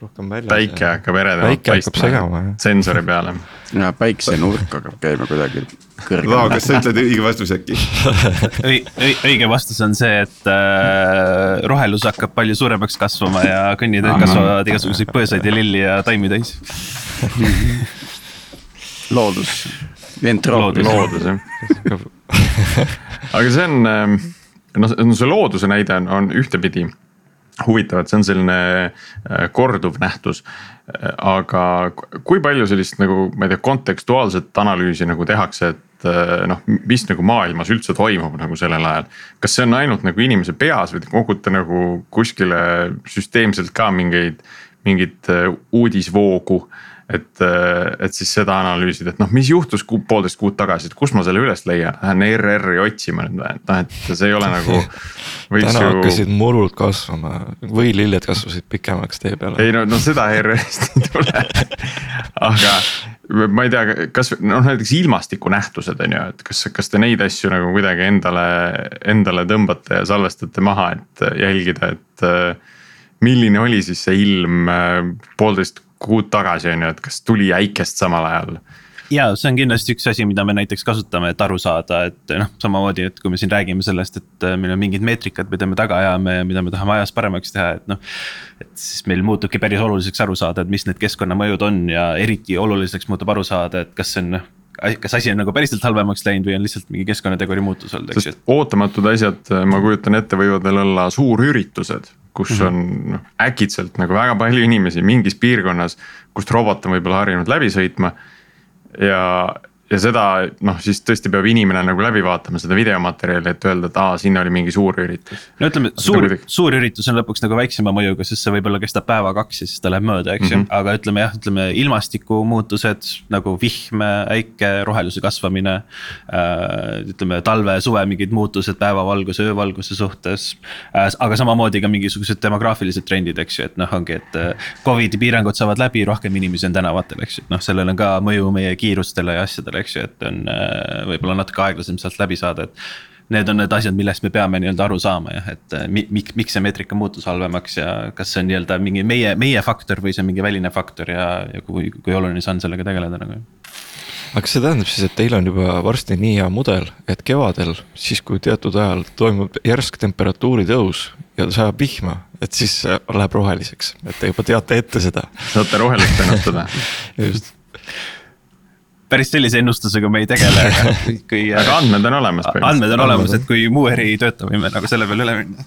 rohkem väljas. päike ja... hakkab eredamalt paistma sensori peale. ja päiksenurk hakkab käima kuidagi kõrgem. Vau, kas sa ütled õige vastuse äkki õige vastus on see, et äh, rohelus hakkab palju suuremaks kasvama ja kõnniteed kasvavad igasuguseid põõsaid ja lilli ja taimi täis loodus. loodus, loodus jah aga see on äh, noh, see looduse näide on, on ühtepidi huvitav, et see on selline äh, korduv nähtus. aga kui palju sellist nagu, ma ei tea, kontekstuaalset analüüsi nagu tehakse, et äh, noh, mis nagu maailmas üldse toimub nagu sellel ajal. kas see on ainult nagu inimese peas või te kogute nagu kuskile süsteemselt ka mingeid, mingit äh, uudisvoogu äh, et siis seda analüüsida, et noh, mis juhtus kuu, poolteist kuud tagasi, et kust ma selle üles leian, lähen ERR-i otsima nüüd et noh, et see ei ole nagu. täna ju... hakkasid murud kasvama, võililled kasvasid pikemaks tee peale. ei no, no seda ERR-ist ei tule aga ma ei tea, kas noh, näiteks ilmastikunähtused on ju, et kas, kas te neid asju nagu kuidagi endale, endale tõmbate ja salvestate maha, et jälgida, et äh, milline oli siis see ilm äh, poolteist kuud tagasi on ju, et kas tuli äikest samal ajal ja see on kindlasti üks asi, mida me näiteks kasutame, et aru saada, et noh, samamoodi, et kui me siin räägime sellest, et äh, meil on mingid meetrikad, mida me taga ajame ja mida me tahame ajas paremaks teha, et noh. et siis meil muutubki päris oluliseks aru saada, et mis need keskkonnamõjud on ja eriti oluliseks muutub aru saada, et kas see on noh kas asi on nagu päriselt halvemaks läinud või on lihtsalt mingi keskkonnateguri muutus olnud, eks ju. ootamatud asjad, ma kujutan ette, võivad veel olla suurüritused kus -hmm. on noh äkitselt nagu väga palju inimesi mingis piirkonnas, kust robot on võib-olla harjunud läbi sõitma. ja, ja seda noh, siis tõesti peab inimene nagu läbi vaatama seda videomaterjali, et öelda, et aa, siin oli mingi suur üritus. no ütleme, suur, suur üritus on lõpuks nagu väiksema mõjuga, sest see võib-olla kestab päeva-kaks ja siis ta läheb mööda, eks ju mm -hmm., aga ütleme jah, ütleme ilmastikumuutused nagu vihm, äike, roheluse kasvamine äh,. ütleme talve-suve mingid muutused päevavalguse, öövalguse suhtes äh,. aga samamoodi ka mingisugused demograafilised trendid, eks ju, et noh, ongi, et äh, Covidi piirangud saavad läbi, rohkem inimesi on tänavatel, eks ju, et noh, sellel on ka mõju meie kiirustele ja asjadele eks ju, et on äh, võib-olla natuke aeglasem sealt läbi saada, et. Need on need asjad, millest me peame nii-öelda aru saama jah, et äh, miks, miks see meetrika muutus halvemaks ja kas see on nii-öelda mingi meie, meie faktor või see on mingi väline faktor ja, ja kui, kui oluline see on sellega tegeleda nagu aga kas see tähendab siis, et teil on juba varsti nii hea mudel, et kevadel, siis kui teatud ajal toimub järsk temperatuuri tõus ja sajab vihma, et siis läheb roheliseks, et te juba teate ette seda. saate rohelist ennustada just päris sellise ennustusega me ei tegele, aga kui. aga andmed on olemas. andmed on olemas, et kui muu äri ei tööta, võime nagu selle peale üle minna.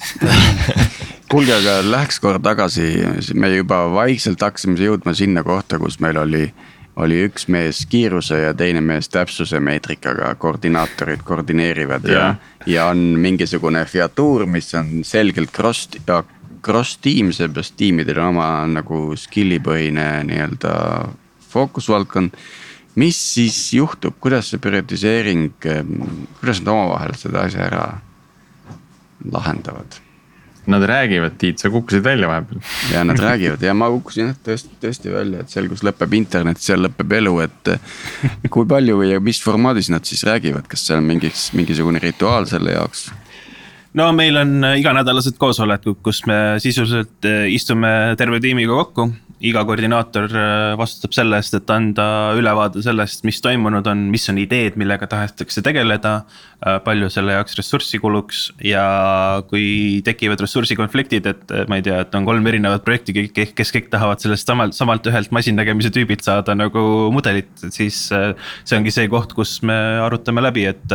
Kuulge, aga läheks korra tagasi, me juba vaikselt hakkasime jõudma sinna kohta, kus meil oli oli üks mees kiiruse ja teine mees täpsuse meetrikaga, koordinaatorid koordineerivad ja, ja, ja on mingisugune featuur, mis on selgelt cross ja cross tiim, seepärast tiimidel on oma nagu skill'i põhine nii-öelda fookusvaldkond mis siis juhtub, kuidas see prioritiseering, kuidas nad omavahel seda asja ära lahendavad? Nad räägivad, Tiit, sa kukkusid välja vahepeal. ja nad räägivad ja ma kukkusin jah tõesti, tõesti välja, et seal, kus lõpeb internet, seal lõpeb elu, et. kui palju ja mis formaadis nad siis räägivad, kas seal on mingiks, mingisugune rituaal selle jaoks? no meil on iganädalased koosolekud, kus me sisuliselt eh, istume terve tiimiga kokku iga koordinaator äh, vastutab selle eest, et anda ülevaade sellest, mis toimunud on, mis on ideed, millega tahetakse tegeleda. Äh, palju selle jaoks ressurssi kuluks ja kui tekivad ressursikonfliktid, et ma ei tea, et on kolm erinevat projekti, kes kõik tahavad sellest samalt, samalt ühelt masinnägemise tüübilt saada nagu mudelit, siis. Äh, see ongi see koht, kus me arutame läbi, et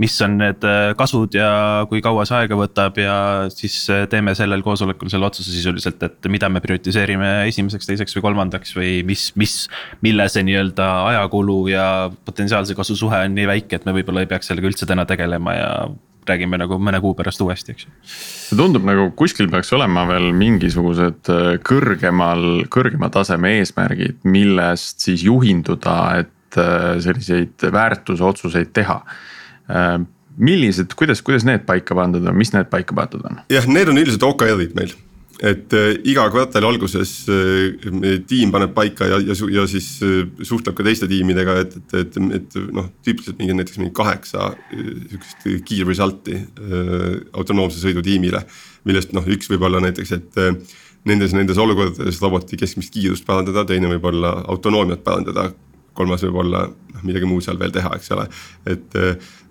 mis on need kasud ja kui kaua see aega võtab ja siis teeme sellel koosolekul selle otsuse sisuliselt, et mida me prioritiseerime esimeseks teiseks või kolmandaks või mis, mis. mille see nii-öelda ajakulu ja potentsiaalse kasu suhe on nii väike, et me võib-olla ei peaks sellega üldse täna tegelema ja räägime nagu mõne kuu pärast uuesti, eks ju. see tundub nagu kuskil peaks olema veel mingisugused äh, kõrgemal, kõrgema taseme eesmärgid, millest siis juhinduda, et äh, selliseid väärtusotsuseid teha äh, millised, kuidas, kuidas need paika pandud on, mis need paika pandud on? jah, need on üldiselt OKR-id meil et äh, iga kvartali alguses äh, tiim paneb paika ja, ja, ja siis äh, suhtleb ka teiste tiimidega, et, et, et, et noh, tüüpiliselt mingi näiteks mingi kaheksa sihukest key result'i autonoomse sõidu tiimile. millest noh, üks võib olla näiteks, et nendes, nendes olukordades roboti keskmist kiirust parandada, teine võib olla autonoomiat parandada kolmas võib olla noh, midagi muud seal veel teha, eks ole, et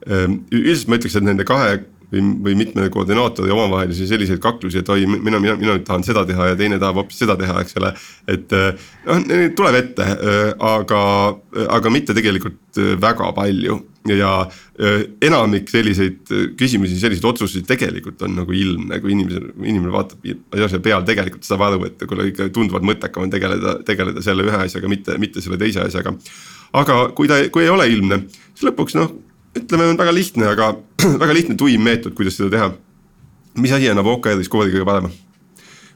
üldiselt ma ütleks, et nende kahe või, või mitme koordinaatori omavahelisi selliseid kaklusi, et oi, mina, mina, mina nüüd tahan seda teha ja teine tahab hoopis seda teha, eks ole. et noh, neid tuleb ette, aga, aga mitte tegelikult väga palju ja enamik selliseid küsimusi, selliseid otsuseid tegelikult on nagu ilmne, kui inimesel, inimene vaatab asja peal, tegelikult saab aru, et kuule ikka tunduvalt mõttekam on tegeleda, tegeleda selle ühe asjaga, mitte, mitte selle teise asjaga. aga kui ta, kui ei ole ilmne, siis lõpuks noh ütleme, on väga lihtne, aga väga lihtne tuim meetod, kuidas seda teha. mis asi annab OKR-is koodi kõige parema?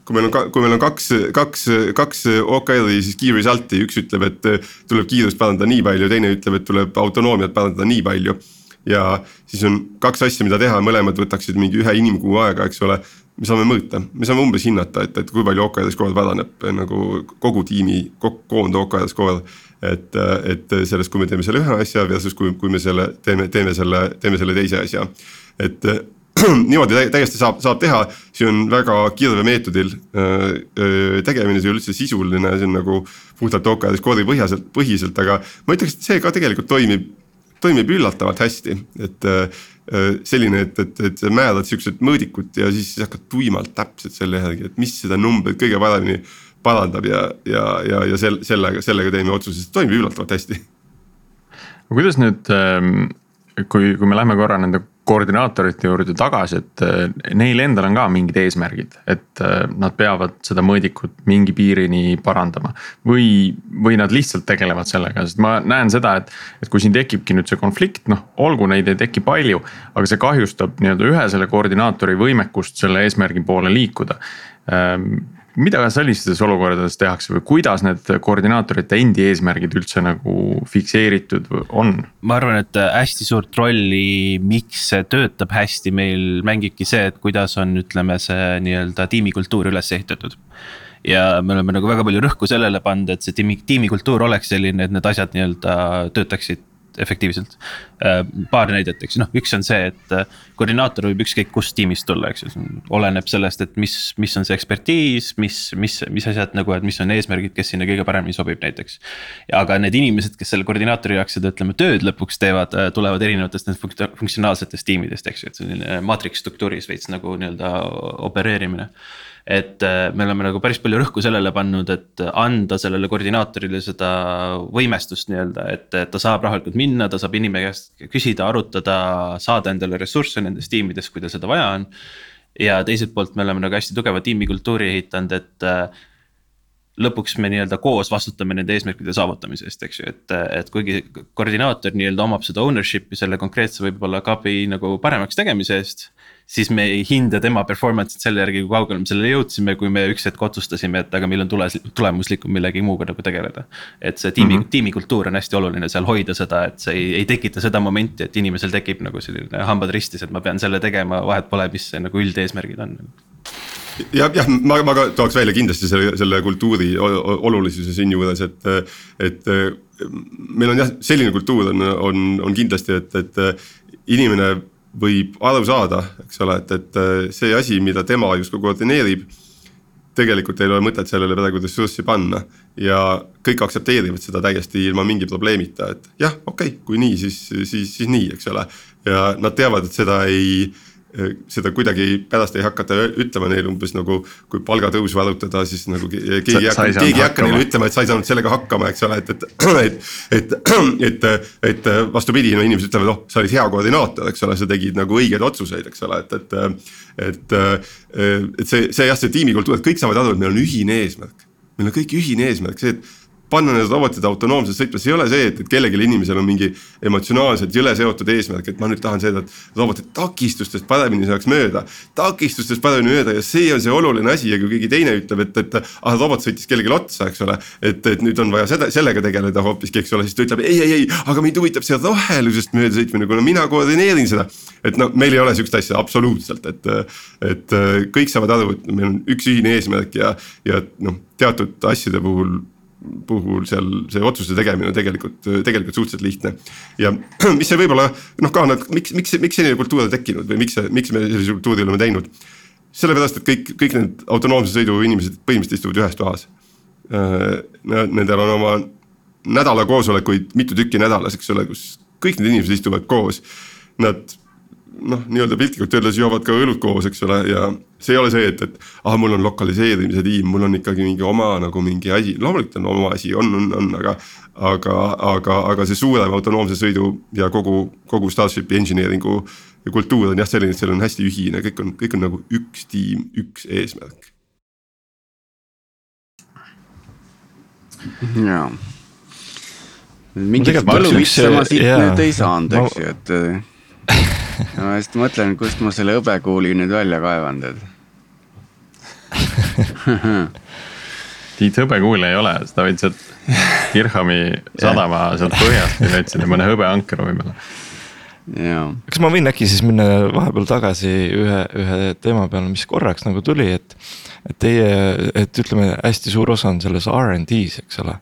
kui meil on, kui meil on kaks, kaks, kaks OKR-i siis key result'i, üks ütleb, et tuleb kiirust parandada nii palju, teine ütleb, et tuleb autonoomiat parandada nii palju. ja siis on kaks asja, mida teha, mõlemad võtaksid mingi ühe inimkuu aega, eks ole. me saame mõõta, me saame umbes hinnata, et, et kui palju OKR skoor paraneb nagu kogu tiimi, koond OKR skoor et, et sellest, kui me teeme selle ühe asja versus kui, kui me selle teeme, teeme selle, teeme selle teise asja. et niimoodi täiesti saab, saab teha, see on väga kirve meetodil öö, tegemine, see üldse sisuline, see on nagu puhtalt OKR skoori põhjaselt, põhiselt, aga ma ütleks, et see ka tegelikult toimib, toimib üllatavalt hästi, et selline, et, et, et sa määrad siuksed mõõdikud ja siis hakkad tuimalt täpselt selle järgi, et mis seda numbrit kõige paremini parandab ja, ja, ja, ja sel-, sellega, sellega teeme otsuse, see toimib üllatavalt hästi. kuidas nüüd, ähm, kui, kui me läheme korra nende koordinaatorite juurde tagasi, et äh, neil endal on ka mingid eesmärgid, et äh, nad peavad seda mõõdikut mingi piirini parandama. või, või nad lihtsalt tegelevad sellega, sest ma näen seda, et, et kui siin tekibki nüüd see konflikt, noh olgu neid ei teki palju. aga see kahjustab nii-öelda ühe selle koordinaatori võimekust selle eesmärgi poole liikuda ähm, mida sellistes olukordades tehakse või kuidas need koordinaatorite endi eesmärgid üldse nagu fikseeritud on? ma arvan, et hästi suurt rolli, miks see töötab hästi, meil mängibki see, et kuidas on, ütleme, see nii-öelda tiimikultuur üles ehitatud ja me oleme nagu väga palju rõhku sellele pannud, et see tiimi, tiimikultuur oleks selline, et need asjad nii-öelda töötaksid efektiivselt. Äh, paar näidet, eks noh, üks on see, et äh, koordinaator võib ükskõik kust tiimist tulla, eks ju, oleneb sellest, et mis, mis on see ekspertiis, mis, mis, mis asjad nagu, et mis on eesmärgid, kes sinna kõige paremini sobib näiteks. aga need inimesed, kes selle koordinaatori jaoks seda ütleme tööd lõpuks teevad, äh, tulevad erinevatest funktsionaalsetest tiimidest, eks ju, et selline maatriks struktuuris veits nagu nii-öelda opereerimine et äh, me oleme nagu päris palju rõhku sellele pannud, et anda sellele koordinaatorile seda võimestust nii-öelda, et, ta saab rahulikult minna, ta saab inimese käest küsida, arutada, saada endale ressursse nendes tiimides, kui tal seda vaja on. ja teiselt poolt me oleme nagu hästi tugeva tiimikultuuri ehitanud, et äh, lõpuks me nii-öelda koos vastutame nende eesmärkide saavutamise eest, eks ju, et, et kuigi koordinaator nii-öelda omab seda ownership'i selle konkreetse võib-olla KPI nagu paremaks tegemise eest siis me ei hinda tema performance'it selle järgi, kui kaugele me sellele jõudsime, kui me üks hetk otsustasime, et aga meil on tule, tulemuslikum millegi muuga nagu tegeleda. et see tiimi mm, -hmm. tiimikultuur on hästi oluline seal hoida seda, et see ei, ei tekita seda momenti, et inimesel tekib nagu selline hambad ristis, et ma pean selle tegema, vahet pole, mis see nagu üldeesmärgid on jah, jah, ma, ma ka tooks välja kindlasti selle, selle kultuuri olulisuse siinjuures, et, et meil on jah, selline kultuur on, on, on kindlasti, et, et inimene võib aru saada, eks ole, et, et see asi, mida tema justkui koordineerib tegelikult ei ole mõtet sellele praegu ressurssi panna ja kõik aktsepteerivad seda täiesti ilma mingi probleemita, et jah, okei okay,, kui nii, siis, siis, siis nii, eks ole. ja nad teavad, et seda ei seda kuidagi pärast ei hakata ütlema neile umbes nagu, kui palgatõusu arutada, siis nagu keegi ei hakka, keegi ei hakka neile ütlema, et sa ei saanud sellega hakkama, eks ole, et, et, et, et, et, et vastupidi, no inimesed ütlevad, oh, sa olid hea koordinaator, eks ole, sa tegid nagu õigeid otsuseid, eks ole, et, et. et, et see, see jah, see tiimikultuur, et kõik saavad aru, et meil on ühine eesmärk. meil on kõik ühine eesmärk, see, et panna need robotid autonoomselt sõitma, see ei ole see, et, et kellelgi inimesel on mingi emotsionaalselt jõle seotud eesmärk, et ma nüüd tahan seda, et robotid takistustest paremini saaks mööda. takistustest paremini mööda ja see on see oluline asi ja kui keegi teine ütleb, et, et ah robot sõitis kellelegi otsa, eks ole. et, et nüüd on vaja seda, sellega tegeleda hoopiski, eks ole, siis ta ütleb ei, ei, ei, aga mind huvitab see rohelusest mööda sõitmine, kuna mina koordineerin seda. et noh, meil ei ole sihukest asja absoluutselt, et, et kõik saavad aru, et meil on üks ühine eesmärk ja, ja noh, teatud asjade puhul puhul seal see otsuste tegemine on tegelikult, tegelikult suhteliselt lihtne. ja mis see võib-olla noh, ka nad, miks, miks, miks selline kultuur on tekkinud või miks miks me sellise kultuuri oleme teinud. sellepärast, et kõik, kõik need autonoomse sõidu inimesed põhimõtteliselt istuvad ühes toas. Äh, nendel on oma nädala koosolekuid mitu tükki nädalas, eks ole, kus kõik need inimesed istuvad koos. Nad noh, nii-öelda piltlikult öeldes joovad ka õlut koos, eks ole, ja see ei ole see, et, et ah, mul on lokaliseerimise tiim, mul on ikkagi mingi oma nagu mingi asi, loomulikult on oma asi, on, on, on, aga. aga, aga, aga see suurem autonoomse sõidu ja kogu, kogu Starshipi engineering'u kultuur on jah selline, et seal on hästi ühine, kõik on, kõik on nagu üks tiim, üks eesmärk. jaa mingit võluvitsa ma siit nüüd ei saanud, eks ju, et ma just mõtlen, kust ma selle hõbekuuli nüüd välja kaevan, tead Tiit hõbekuuli ei ole, seda võid sealt Kirchami sadama sealt põhjast või leidsid mõne hõbeankru võib-olla. kas ma võin äkki siis minna vahepeal tagasi ühe, ühe teema peale, mis korraks nagu tuli, et. et teie, et ütleme, hästi suur osa on selles RD-s, eks ole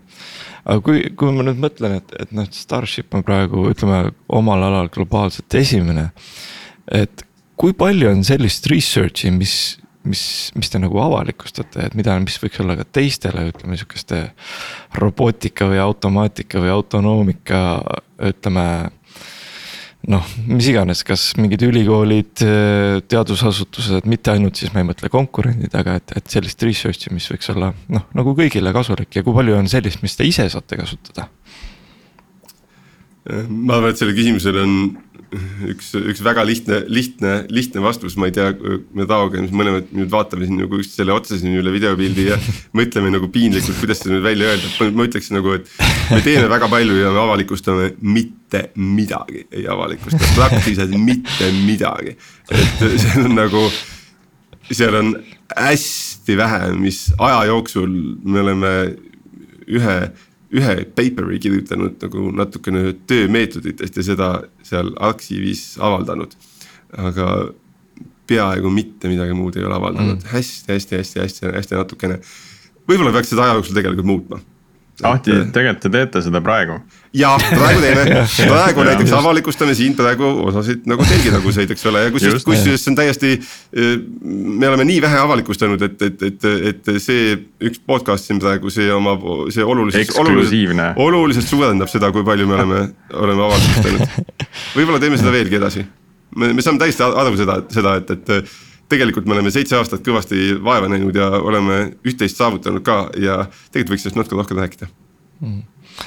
aga kui, kui ma nüüd mõtlen, et, et noh, Starship on praegu ütleme omal alal globaalselt esimene. et kui palju on sellist research'i, mis, mis, mis te nagu avalikustate, et mida, mis võiks olla ka teistele, ütleme sihukeste. robootika või automaatika või autonoomika, ütleme noh, mis iganes, kas mingid ülikoolid, teadusasutused, mitte ainult siis ma ei mõtle konkurendid, aga et, et sellist research'i, mis võiks olla noh, nagu kõigile kasulik ja kui palju on sellist, mis te ise saate kasutada? ma arvan, et sellele küsimusele on üks, üks väga lihtne, lihtne, lihtne vastus, ma ei tea, me Taoga mõlemad nüüd vaatame siin nagu üksteisele otsa siin üle videopildi ja mõtleme nagu piinlikult, kuidas seda nüüd välja öelda, ma ütleks nagu, et. me teeme väga palju ja me avalikustame mitte midagi, ei avalikusta praktiliselt mitte midagi, et see on nagu seal on hästi vähe, mis aja jooksul me oleme ühe ühe paper'i kirjutanud nagu natukene töömeetoditest ja seda seal arhiivis avaldanud. aga peaaegu mitte midagi muud ei ole avaldanud mm., hästi, hästi, hästi, hästi, hästi natukene. võib-olla peaks seda aja jooksul tegelikult muutma Ahti, tegelikult te teete seda praegu. ja praegu teeme, praegu näiteks avalikustame siin praegu osasid nagu telgitaguseid, eks ole, ja kusjuures, kusjuures see on täiesti. me oleme nii vähe avalikustanud, et, et, et, et see üks podcast siin praegu, see oma, see oluliselt. oluliselt, oluliselt suurendab seda, kui palju me oleme, oleme avalikustanud. võib-olla teeme seda veelgi edasi. me, me saame täiesti aru seda, seda, et, et tegelikult me oleme seitse aastat kõvasti vaeva näinud ja oleme üht-teist saavutanud ka ja tegelikult võiks sellest natuke rohkem rääkida. Mm..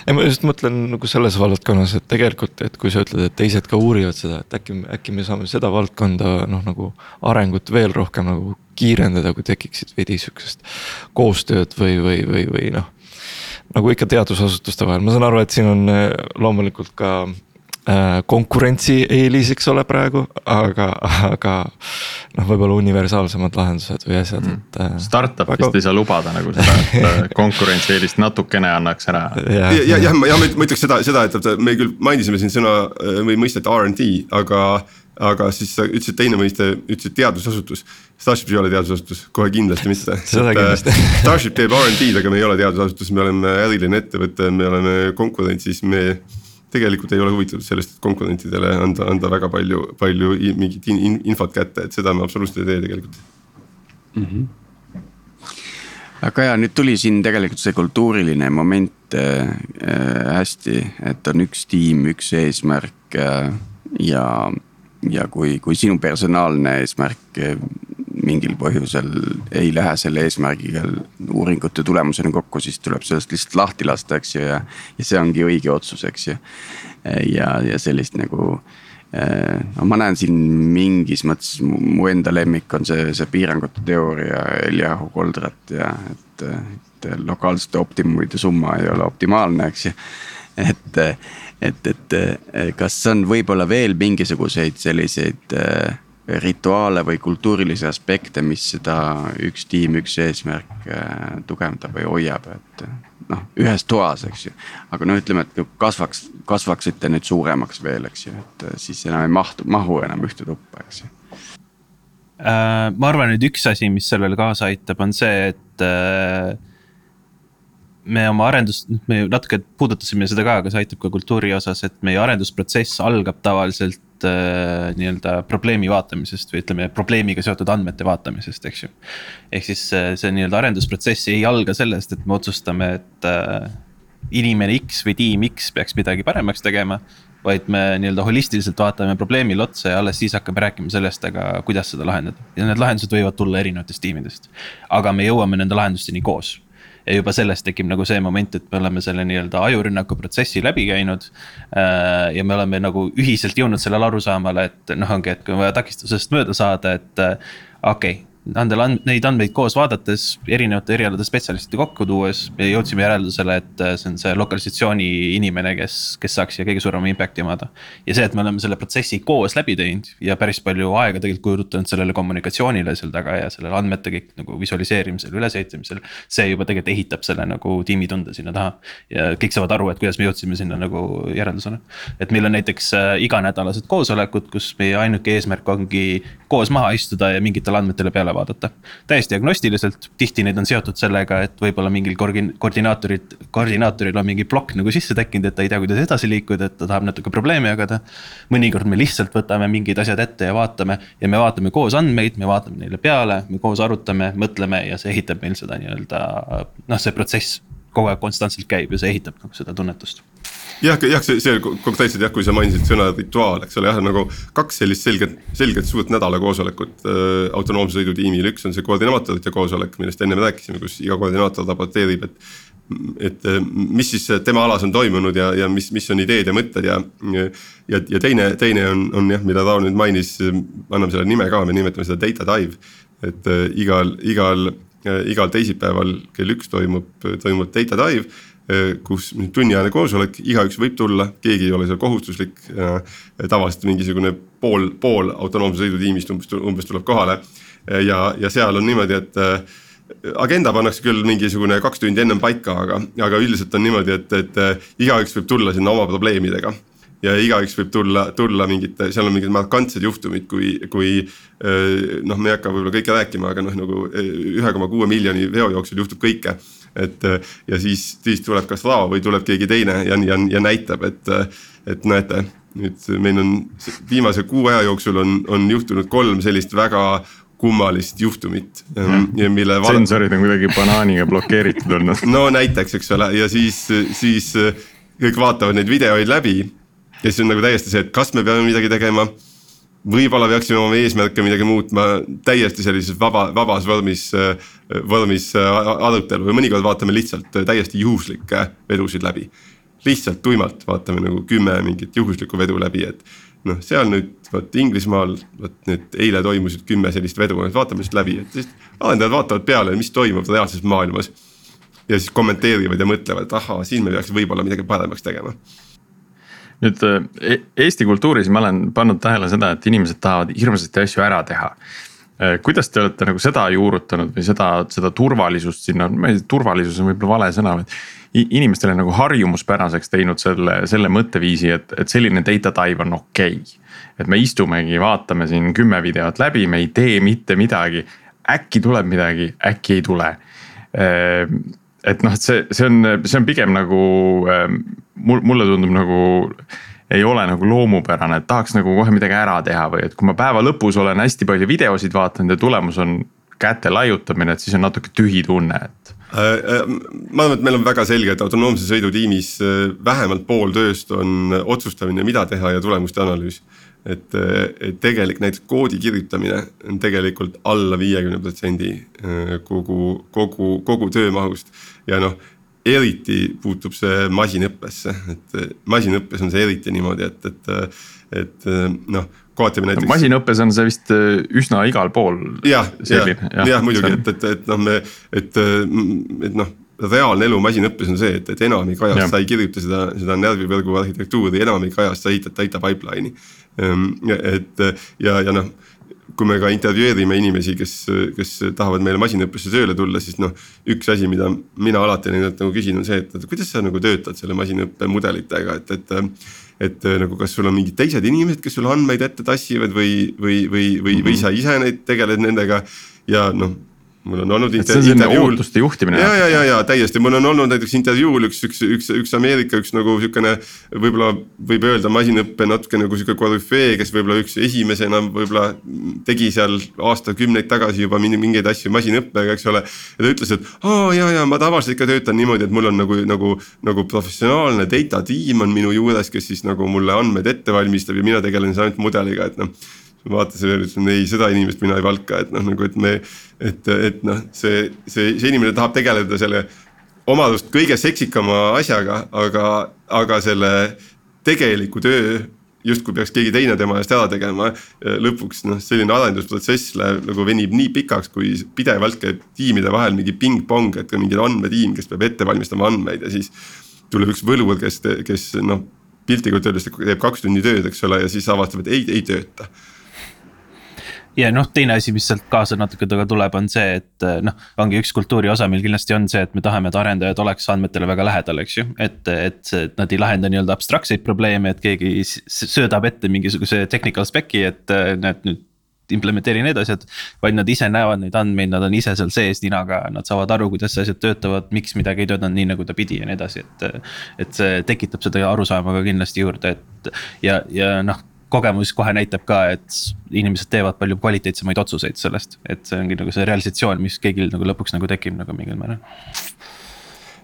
ei, ma just mõtlen nagu selles valdkonnas, et tegelikult, et kui sa ütled, et teised ka uurivad seda, et äkki, äkki me saame seda valdkonda noh, nagu arengut veel rohkem nagu kiirendada, kui tekiksid veidi sihukesest koostööd või, või, või, või noh nagu ikka teadusasutuste vahel, ma saan aru, et siin on eh, loomulikult ka konkurentsieelis, eks ole, praegu, aga, aga noh, võib-olla universaalsemad lahendused või asjad, mm. et mm.. Startup väga... vist ei saa lubada nagu seda, et äh, konkurentsieelist natukene annaks ära. ja, ja, ja, ja ma, ma ütleks seda, seda, et me küll mainisime siin sõna või mõistet RD, aga aga siis sa ütlesid teine mõiste, ütlesid teadusasutus. Starship ei ole teadusasutus, kohe kindlasti mitte. seda äh, kindlasti Starship teeb RD-d, aga me ei ole teadusasutus, me oleme äriline ettevõte, me oleme konkurentsis, me tegelikult ei ole huvitatud sellest, et konkurentidele anda, anda väga palju, palju mingit in, infot kätte, et seda me absoluutselt ei tee tegelikult mm. -hmm aga ja nüüd tuli siin tegelikult see kultuuriline moment äh, äh hästi, et on üks tiim, üks eesmärk äh, ja ja kui, kui sinu personaalne eesmärk eh, mingil põhjusel ei lähe selle eesmärgiga uuringute tulemusena kokku, siis tuleb sellest lihtsalt lahti lasta, eks ju, ja. ja see ongi õige otsus, eks ju. ja, ja sellist nagu eh, no ma näen siin mingis mõttes, mu enda lemmik on see, see piirangute teooria Eliahu Koldrat ja et, et lokaalsete optimumide summa ei ole optimaalne, eks ju, et et, et kas on võib-olla veel mingisuguseid selliseid äh, rituaale või kultuurilisi aspekte, mis seda üks tiim, üks eesmärk äh, tugevdab või hoiab, et noh, ühes toas, eks ju. aga no ütleme, et kasvaks, kasvaksite nüüd suuremaks veel, eks ju, et äh, siis enam ei mahtu, mahu enam ühte tuppa, eks ju ma arvan, et üks asi, mis sellele kaasa aitab, on see, et me oma arendust, me natuke puudutasime seda ka, aga see aitab ka kultuuri osas, et meie arendusprotsess algab tavaliselt äh, nii-öelda probleemi vaatamisest või ütleme, probleemiga seotud andmete vaatamisest, eks ju. ehk siis äh, see nii-öelda arendusprotsess ei alga sellest, et me otsustame, et äh, inimene X või tiim X peaks midagi paremaks tegema. vaid me nii-öelda holistiliselt vaatame probleemile otsa ja alles siis hakkame rääkima sellest, aga kuidas seda lahendada ja need lahendused võivad tulla erinevatest tiimidest. aga me jõuame nende lahendusteni koos ja juba sellest tekib nagu see moment, et me oleme selle nii-öelda ajurünnaku protsessi läbi käinud. Äh, ja me oleme nagu ühiselt jõudnud sellele arusaamale, et noh, ongi, et kui on vaja takistusest mööda saada, et äh, okei okay nendel and-, neid andmeid koos vaadates, erinevate erialade spetsialistide kokku tuues, me jõudsime järeldusele, et äh, see on see lokalisatsiooni inimene, kes, kes saaks siia kõige suurema impact'i omada. ja see, et me oleme selle protsessi koos läbi teinud ja päris palju aega tegelikult kulutanud sellele kommunikatsioonile seal taga ja sellele andmete kõik nagu visualiseerimisel, ülesehitamisel. see juba tegelikult ehitab selle nagu tiimitunde sinna taha ja kõik saavad aru, et kuidas me jõudsime sinna nagu järeldusele. et meil on näiteks äh, iganädalased koosolekud, kus meie ainuke eesmärk ongi koos maha istuda ja mingitele andmetele peale üle vaadata. täiesti agnostiliselt, tihti need on seotud sellega, et võib-olla mingil koordinaatorid, koordinaatoril on mingi plokk nagu sisse tekkinud, et ta ei tea, kuidas edasi liikuda, et ta tahab natuke probleeme jagada. mõnikord me lihtsalt võtame mingid asjad ette ja vaatame ja me vaatame koos andmeid, me vaatame neile peale, me koos arutame, mõtleme ja see ehitab meil seda nii-öelda noh, see protsess kogu aeg konstantselt käib ja see ehitab nagu seda tunnetust jah, jah, see, see konkreetselt jah, kui sa mainisid sõna rituaal, eks ole, jah, nagu kaks sellist selget, selget suurt nädala koosolekut äh, autonoomse sõidu tiimil, üks on see koordinaatorite koosolek, millest enne me rääkisime, kus iga koordinaator raporteerib, et. et äh, mis siis tema alas on toimunud ja, ja mis, mis on ideed ja mõtted ja. ja, ja teine, teine on, on jah, mida Taav nüüd mainis, anname selle nime ka, me nimetame seda data dive. et äh, igal, igal, igal teisipäeval kell üks toimub, toimub data dive Äh, kus tunniajane koosolek, igaüks võib tulla, keegi ei ole seal kohustuslik. tavaliselt mingisugune pool, pool autonoomse sõidu tiimist umbes, umbes tuleb kohale ja, ja seal on niimoodi, et äh, agenda pannakse küll mingisugune kaks tundi ennem paika, aga, aga üldiselt on niimoodi, et, et äh, igaüks võib tulla sinna oma probleemidega ja igaüks võib tulla, tulla mingite, seal on mingid markantsed juhtumid, kui, kui noh, me ei hakka võib-olla kõike rääkima, aga noh, nagu ühe koma kuue miljoni veo jooksul juhtub kõike et äh, ja siis, siis tuleb kas Raavo või tuleb keegi teine ja, ja, ja näitab, et, äh, et näete, nüüd meil on viimase kuu aja jooksul on, on juhtunud kolm sellist väga kummalist juhtumit mm., mille. sensorid on kuidagi banaaniga blokeeritud olnud no näiteks, eks ole, ja siis, siis äh, kõik vaatavad neid videoid läbi. ja siis on nagu täiesti see, et kas me peame midagi tegema võib-olla peaksime oma eesmärke midagi muutma täiesti sellises vaba, vabas vormis, vormis arutelu või mõnikord vaatame lihtsalt täiesti juhuslikke vedusid läbi. lihtsalt tuimalt vaatame nagu kümme mingit juhuslikku vedu läbi, et noh, seal nüüd vot Inglismaal, vot nüüd eile toimusid kümme sellist vedu, vaatame lihtsalt läbi, et siis arendajad vaatavad peale, mis toimub reaalses maailmas. ja siis kommenteerivad ja mõtlevad, et ahhaa, siin me peaks võib-olla midagi paremaks tegema nüüd äh, e-, Eesti kultuuris ma olen pannud tähele seda, et inimesed tahavad hirmsasti asju ära teha. kuidas te olete nagu seda juurutanud või seda, seda turvalisust sinna, ma ei tea, turvalisus on võib-olla vale sõna, vaid. inimestele nagu harjumuspäraseks teinud selle, selle mõtteviisi, et, et selline data dive on okei okay.. et me istumegi, vaatame siin kümme videot läbi, me ei tee mitte midagi. äkki tuleb midagi, äkki ei tule. Et noh, et see, see on, see on pigem nagu mul, mulle tundub nagu ei ole nagu loomupärane, et tahaks nagu kohe midagi ära teha või et kui ma päeva lõpus olen hästi palju videosid vaadanud ja tulemus on käte laiutamine, et siis on natuke tühi tunne, et. Äh, äh, ma arvan, et meil on väga selge, et autonoomse sõidu tiimis äh, vähemalt pool tööst on otsustamine, mida teha ja tulemuste analüüs. et, et tegelik näiteks koodi kirjutamine on tegelikult alla viiekümne protsendi kogu, kogu, kogu töömahust ja noh eriti puutub see masinõppesse, et masinõppes on see eriti niimoodi, et, et, et noh kohati me näiteks. masinõppes on see vist üsna igal pool. jah, jah, jah muidugi, et, et, et noh, me, et, et noh reaalne elu masinõppes on see, et, et enamik ajast sa ei kirjuta seda, seda närvivõrgu arhitektuuri, enamik ajast sa ehitad data pipeline'i. Ehm, et ja, ja noh kui me ka intervjueerime inimesi, kes, kes tahavad meile masinõppesse tööle tulla, siis noh. üks asi, mida mina alati nendelt nagu küsin, on see, et kuidas sa nagu töötad selle masinõppe mudelitega, et, et. et nagu, kas sul on mingid teised inimesed, kes sulle andmeid ette tassivad või, või, või, või, või sa ise neid tegeled nendega ja noh mul on olnud inter. selline ootuste juhtimine. ja, ja, ja, ja täiesti, mul on olnud näiteks intervjuul üks, üks, üks, üks Ameerika üks nagu sihukene. võib-olla võib öelda masinõppe natuke nagu sihuke korüfee, kes võib-olla üks esimesena võib-olla tegi seal aastakümneid tagasi juba mingeid asju masinõppega, eks ole. ja ta ütles, et aa ja, ja ma tavaliselt ikka töötan niimoodi, et mul on nagu, nagu, nagu professionaalne data tiim on minu juures, kes siis nagu mulle andmeid ette valmistab ja mina tegelen siis ainult mudeliga, et noh vaatasin ja ütlesin ei, seda inimest mina ei palka, et noh, nagu, et me. et, et noh, see, see, see inimene tahab tegeleda selle oma arust kõige seksikama asjaga, aga, aga selle tegeliku töö justkui peaks keegi teine tema eest ära tegema. lõpuks noh, selline arendusprotsess läheb nagu venib nii pikaks, kui pidevalt käib tiimide vahel mingi ping-pong, et ka mingi andmetiim, kes peab ette valmistama andmeid ja siis. tuleb üks võlur, kes, kes noh piltlikult öeldes teeb kaks tundi tööd, eks ole, ja siis avastab, et ei, ei tööta ja noh, teine asi, mis sealt kaasa natuke tuleb, on see, et eh, noh, ongi üks kultuuri osa meil kindlasti on see, et me tahame, et arendajad oleks andmetele väga lähedal, eks ju. et, et, et nad ei lahenda nii-öelda abstraktseid probleeme, et keegi söödab ette mingisuguse technical spec'i, et eh, näed nüüd implementeeri need asjad. vaid nad ise näevad neid andmeid, nad on ise seal sees ninaga, nad saavad aru, kuidas asjad töötavad, miks midagi ei töötanud nii, nagu ta pidi ja nii edasi, et. et see tekitab seda arusaama ka kindlasti juurde, et ja, ja noh kogemus kohe näitab ka, et inimesed teevad palju kvaliteetsemaid otsuseid sellest, et see ongi nagu see realisatsioon, mis kõigil nagu lõpuks nagu tekib nagu mingil määral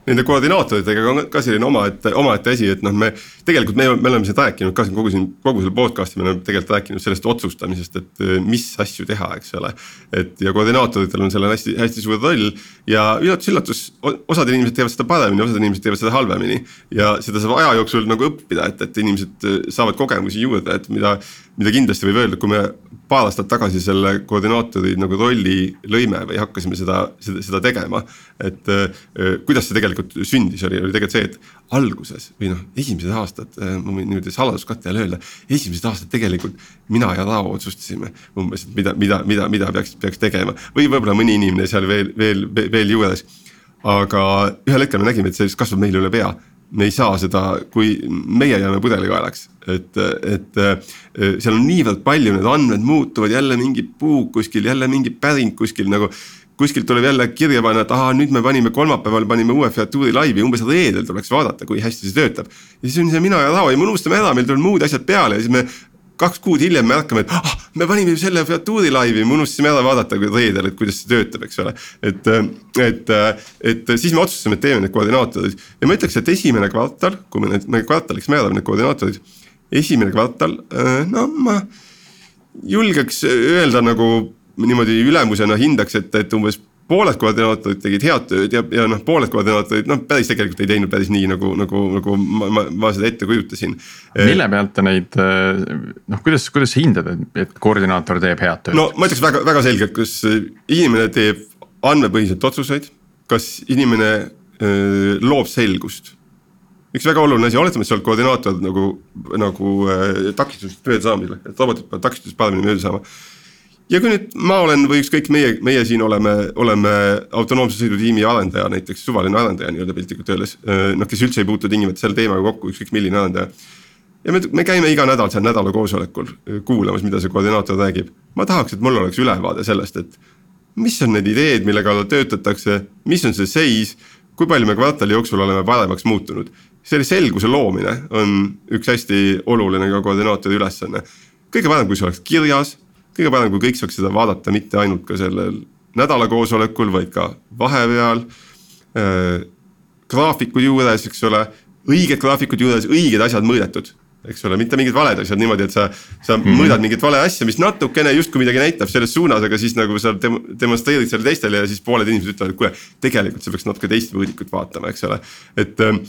nende koordinaatoritega on ka selline omaette, omaette asi, et noh, me tegelikult me, me oleme seda rääkinud ka siin kogu siin, kogu selle podcast'i me oleme tegelikult rääkinud sellest otsustamisest, et eh, mis asju teha, eks ole. et ja koordinaatoritel on sellel hästi, hästi suur roll ja üllatus-üllatus, osad inimesed teevad seda paremini, osad inimesed teevad seda halvemini. ja seda saab aja jooksul nagu õppida, et, et inimesed eh, saavad kogemusi juurde, et mida, mida kindlasti võib öelda, kui me paar aastat tagasi selle koordinaatori nagu rolli lõime või hakkasime seda, seda, seda tegema. et äh, kuidas see tegelikult sündis, oli, oli tegelikult see, et alguses või noh, esimesed aastad äh,, ma võin niimoodi saladuskatte all öelda. esimesed aastad tegelikult mina ja Raavo otsustasime umbes, et mida, mida, mida, mida peaks, peaks tegema või võib-olla mõni inimene seal veel, veel, veel juures. aga ühel hetkel me nägime, et see kasvab meile üle pea me ei saa seda, kui meie jääme pudelikaelaks, et, et seal on niivõrd palju, need andmed muutuvad, jälle mingi puuk kuskil, jälle mingi päring kuskil nagu. kuskilt tuleb jälle kirja panna, et ahah, nüüd me panime kolmapäeval panime uue featuuri laivi, umbes reedel tuleks vaadata, kui hästi see töötab. ja siis on see mina ja Raavo ja me unustame ära, meil tulevad muud asjad peale ja siis me kaks kuud hiljem me hakkame, et ah, me panime selle featuuri laivi, me unustasime ära vaadata reedel, et kuidas see töötab, eks ole. et, et, et siis me otsustasime, et teeme need koordinaatorid ja ma ütleks, et esimene kvartal, kui me need, me kvartaliks määrame need koordinaatorid. esimene kvartal, no ma julgeks öelda nagu niimoodi ülemusena hindaks, et, et umbes pooled koordinaatorid tegid head tööd ja, ja noh, pooled koordinaatorid noh, päris tegelikult ei teinud päris nii nagu, nagu, nagu ma, ma, ma seda ette kujutasin. mille pealt te neid noh, kuidas, kuidas sa hindad, et, koordinaator teeb head tööd? no ma ütleks väga, väga selgelt, kas inimene teeb andmepõhiselt otsuseid, kas inimene öö, loob selgust üks väga oluline asi, oletame, et sa oled koordinaator nagu, nagu äh, takistusest mööda saamisel, et robotid peavad takistusest paremini mööda saama ja kui nüüd ma olen või ükskõik meie, meie siin oleme, oleme autonoomse sõidutiimi arendaja, näiteks suvaline arendaja nii-öelda piltlikult öeldes. noh, kes üldse ei puutu tingimata selle teemaga kokku, ükskõik milline arendaja. ja me, me käime iga nädal seal nädala koosolekul kuulamas, mida see koordinaator räägib. ma tahaks, et mul oleks ülevaade sellest, et mis on need ideed, mille kallal töötatakse, mis on see seis, kui palju me kvartali jooksul oleme paremaks muutunud. selle selguse loomine on üks hästi oluline ka koordinaatori ülesanne. kõige parem, kui see oleks kirjas kõige parem, kui kõik saaks seda vaadata mitte ainult ka sellel nädala koosolekul, vaid ka vahepeal äh,. graafikud juures, eks ole, õiged graafikud juures, õiged asjad mõõdetud eks ole, mitte mingid valed asjad niimoodi, et sa, sa mm -hmm. mõõdad mingit vale asja, mis natukene justkui midagi näitab selles suunas, aga siis nagu sa dem demonstreerid selle teistele ja siis pooled inimesed ütlevad, et kuule, tegelikult sa peaks natuke teist mõõdikut vaatama, eks ole, et ähm,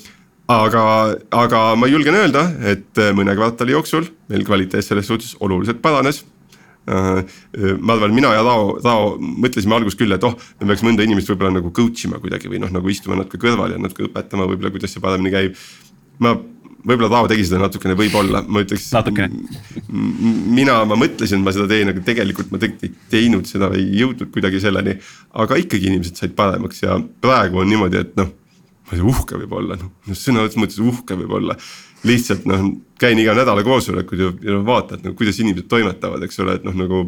aga, aga ma julgen öelda, et äh, mõne kvartali jooksul meil kvaliteet selles suhtes oluliselt paranes ma arvan, mina ja Rao, Rao mõtlesime alguses küll, et oh, me peaks mõnda inimest võib-olla nagu coach ima kuidagi või noh, nagu istuma natuke kõrval ja natuke õpetama võib-olla, kuidas see paremini käib. ma, võib-olla Rao tegi seda natukene, võib-olla, ma ütleks. mina, ma mõtlesin, et ma seda teen, aga tegelikult ma tegelikult ei teinud seda, ei jõudnud kuidagi selleni. aga ikkagi inimesed said paremaks ja praegu on niimoodi, et noh, ma ei tea, uhke võib olla, noh sõna otseses mõttes uhke võib olla lihtsalt noh, käin iga nädala koosolekul ja, ja vaatad nagu kuidas inimesed toimetavad, eks ole, et noh, nagu.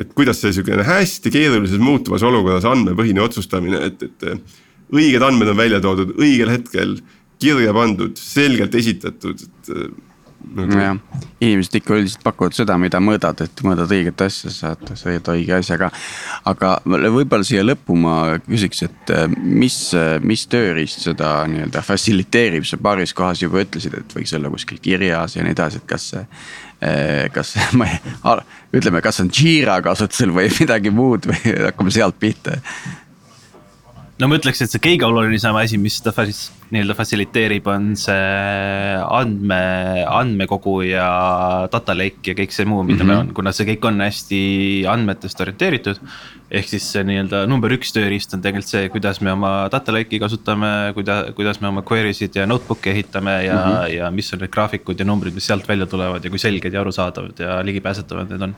et kuidas see sihukene hästi keerulises muutuvas olukorras andmepõhine otsustamine, et, et õiged andmed on välja toodud õigel hetkel, kirja pandud, selgelt esitatud, et nagu.... jah, inimesed ikka üldiselt pakuvad seda, mida mõõdad, et mõõdad õiget asja, saad, saad õige asjaga. aga võib-olla siia lõppu ma küsiks, et äh, mis, mis tööriist seda nii-öelda fassiliteerib, sa paaris kohas juba ütlesid, et võiks olla kuskil kirjas ja nii edasi, et kas see äh, kas ma ei, ütleme, kas on Jira kasutusel või midagi muud või hakkame sealt pihta? No ma ütleks, et see kõige olulisem asi, mis seda nii-öelda fassiliteerib, on see andme, andmekogu ja data lake ja kõik see muu, mida mm -hmm. meil on, kuna see kõik on hästi andmetest orienteeritud. ehk siis see nii-öelda number üks tööriist on tegelikult see, kuidas me oma data lake'i kasutame, kuida-, kuidas me oma query sid ja notebook'i ehitame ja mm, -hmm. ja mis on need graafikud ja numbrid, mis sealt välja tulevad ja kui selged ja arusaadavad ja ligipääsetavad need on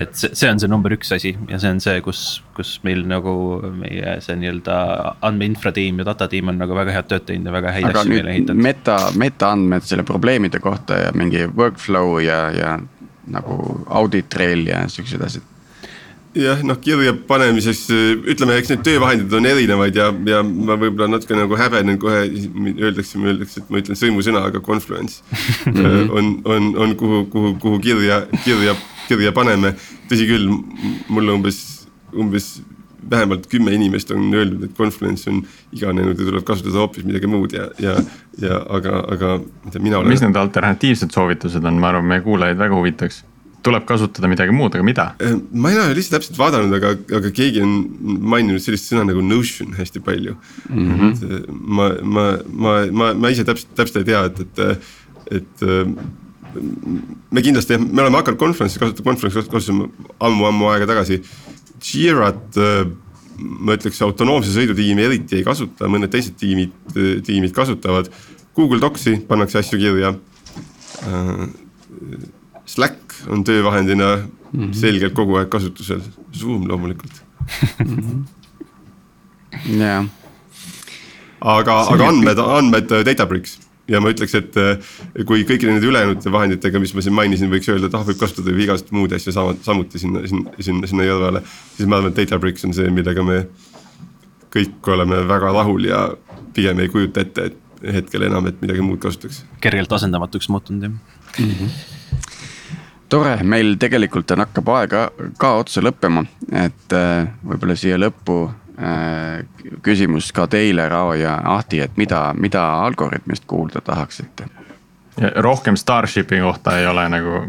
et see, see on see number üks asi ja see on see, kus, kus meil nagu meie see nii-öelda andmeinfra tiim ja data tiim on nagu väga head tööd teinud ja väga häid Aga asju meile ehitanud. meta, metaandmed selle probleemide kohta ja mingi workflow ja, ja nagu audit trail ja siuksed asjad. Jah, noh kirja panemiseks ütleme, eks neid töövahendeid on erinevaid ja, ja ma võib-olla natuke nagu häbenen kohe öeldakse, öeldakse, et ma ütlen sõimusõna, aga confluence. On, on, on kuhu, kuhu, kuhu kirja, kirja kirja paneme. tõsi küll, mulle umbes, umbes vähemalt kümme inimest on öeldud, et Confluence on iganenud ja tuleb kasutada hoopis midagi muud ja, ja, ja aga, aga mida mina olen. mis need alternatiivsed soovitused on, ma arvan, meie kuulajaid väga huvitaks tuleb kasutada midagi muud, aga mida? Äh, ma ei ole lihtsalt täpselt vaadanud, aga, aga keegi on maininud sellist sõna nagu notion hästi palju mm. -hmm. ma, ma, ma, ma, ma ise täpselt, täpselt ei tea, et, et, et me kindlasti, me oleme hakanud konverentsi kasutama, konverentsi kasutasime ammu-ammu aega tagasi. Jirat äh, ma ütleks autonoomse sõidutiimi eriti ei kasuta, mõned teised tiimid, tiimid kasutavad. Google Docsi pannakse asju kirja. Äh, Slack on töövahendina mm -hmm. selgelt kogu aeg kasutusel, Zoom loomulikult jah. aga, aga andmed, andmed Databricks ja ma ütleks, et eh, kui kõikide nende ülejäänud vahenditega, mis ma siin mainisin, võiks öelda, et ah, võib kasutada ju igasuguseid muid asju sama, samuti sinna, sinna, sinna, sinna kõrvale. siis ma arvan, et Databricks on see, millega me kõik oleme väga rahul ja pigem ei kujuta ette, et hetkel enam, et midagi muud kasutaks. kergelt asendamatuks muutunud jah mm. -hmm tore, meil tegelikult on, hakkab aega ka otsa lõppema, et eh, võib-olla siia lõppu küsimus ka teile, Rao ja Ahti, et mida, mida Algorütmist kuulda tahaksite? rohkem Starshipi kohta ei ole nagu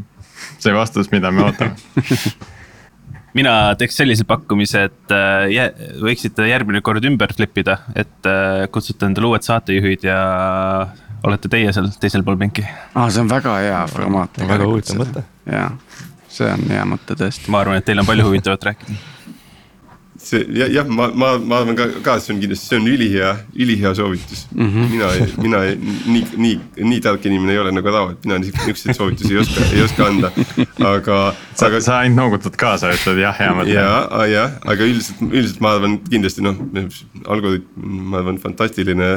see vastus, mida me ootame mina teeks sellise pakkumise, et äh, võiksite järgmine kord ümber flip ida, et äh, kutsute endale uued saatejuhid ja olete teie seal teisel pool pinki. aa, see on väga hea formaat. väga huvitav mõte. jah, see on hea mõte tõesti. ma arvan, et teil on palju huvitavat rääkida see jah, jah, ma, ma, ma arvan ka, ka, et see on kindlasti, see on ülihea, ülihea soovitus mm. -hmm. mina, mina nii, nii, nii tark inimene ei ole nagu Rao, et mina niisuguseid soovitusi ei oska, ei oska anda. aga sa aga..., sa ainult noogutad kaasa, ütled jah, hea mõte. ja, jah, aga üldiselt, üldiselt ma arvan kindlasti noh, algoritm, ma arvan, fantastiline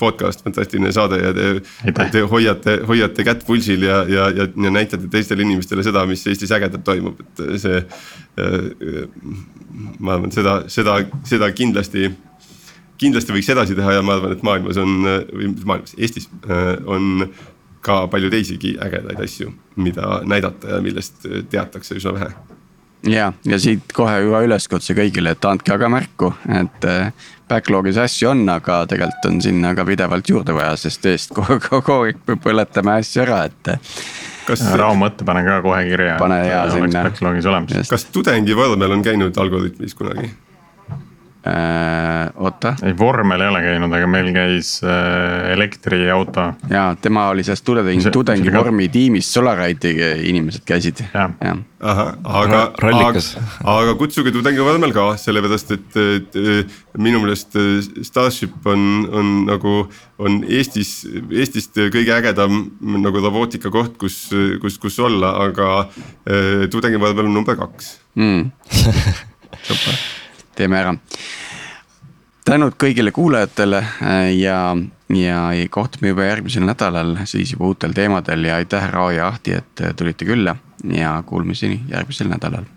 podcast, fantastiline saade ja te, te hoiate, hoiate kätt pulsil ja, ja, ja, ja näitate teistele inimestele seda, mis Eestis ägedat toimub, et see. Ma arvan, seda, seda, seda kindlasti kindlasti võiks edasi teha ja ma arvan, et maailmas on, või maailmas, Eestis on ka palju teisigi ägedaid asju, mida näidata ja millest teatakse üsna vähe. ja, ja siit kohe juba üleskutse kõigile, et andke aga märku, et äh, backlog'is asju on, aga tegelikult on sinna ka pidevalt juurde vaja, sest eest kogu, kogu aeg põletame asju ära, et. Kas. Rao mõtte pane ka kohe kirja. pane ja sinna. kas tudengivormel on käinud Algorütmis kunagi? Äh,. oota. ei, vormel ei ole käinud, aga meil käis äh, elektriauto. ja tema oli selles tudengi, tudengivormi tiimis, Solaride'i inimesed käisid. ahah, aga, aga, aga kutsuge tudengivormel ka, sellepärast et, et, et minu meelest äh, Starship on, on nagu, on Eestis, Eestist kõige ägedam nagu robootika koht, kus, kus, kus olla, aga äh, tudengivormel on number kaks mm. Teeme ära. tänud kõigile kuulajatele äh, ja, ja kohtume juba järgmisel nädalal siis juba uutel teemadel ja aitäh, Rao ja Ahti, et tulite külla ja kuulmiseni järgmisel nädalal.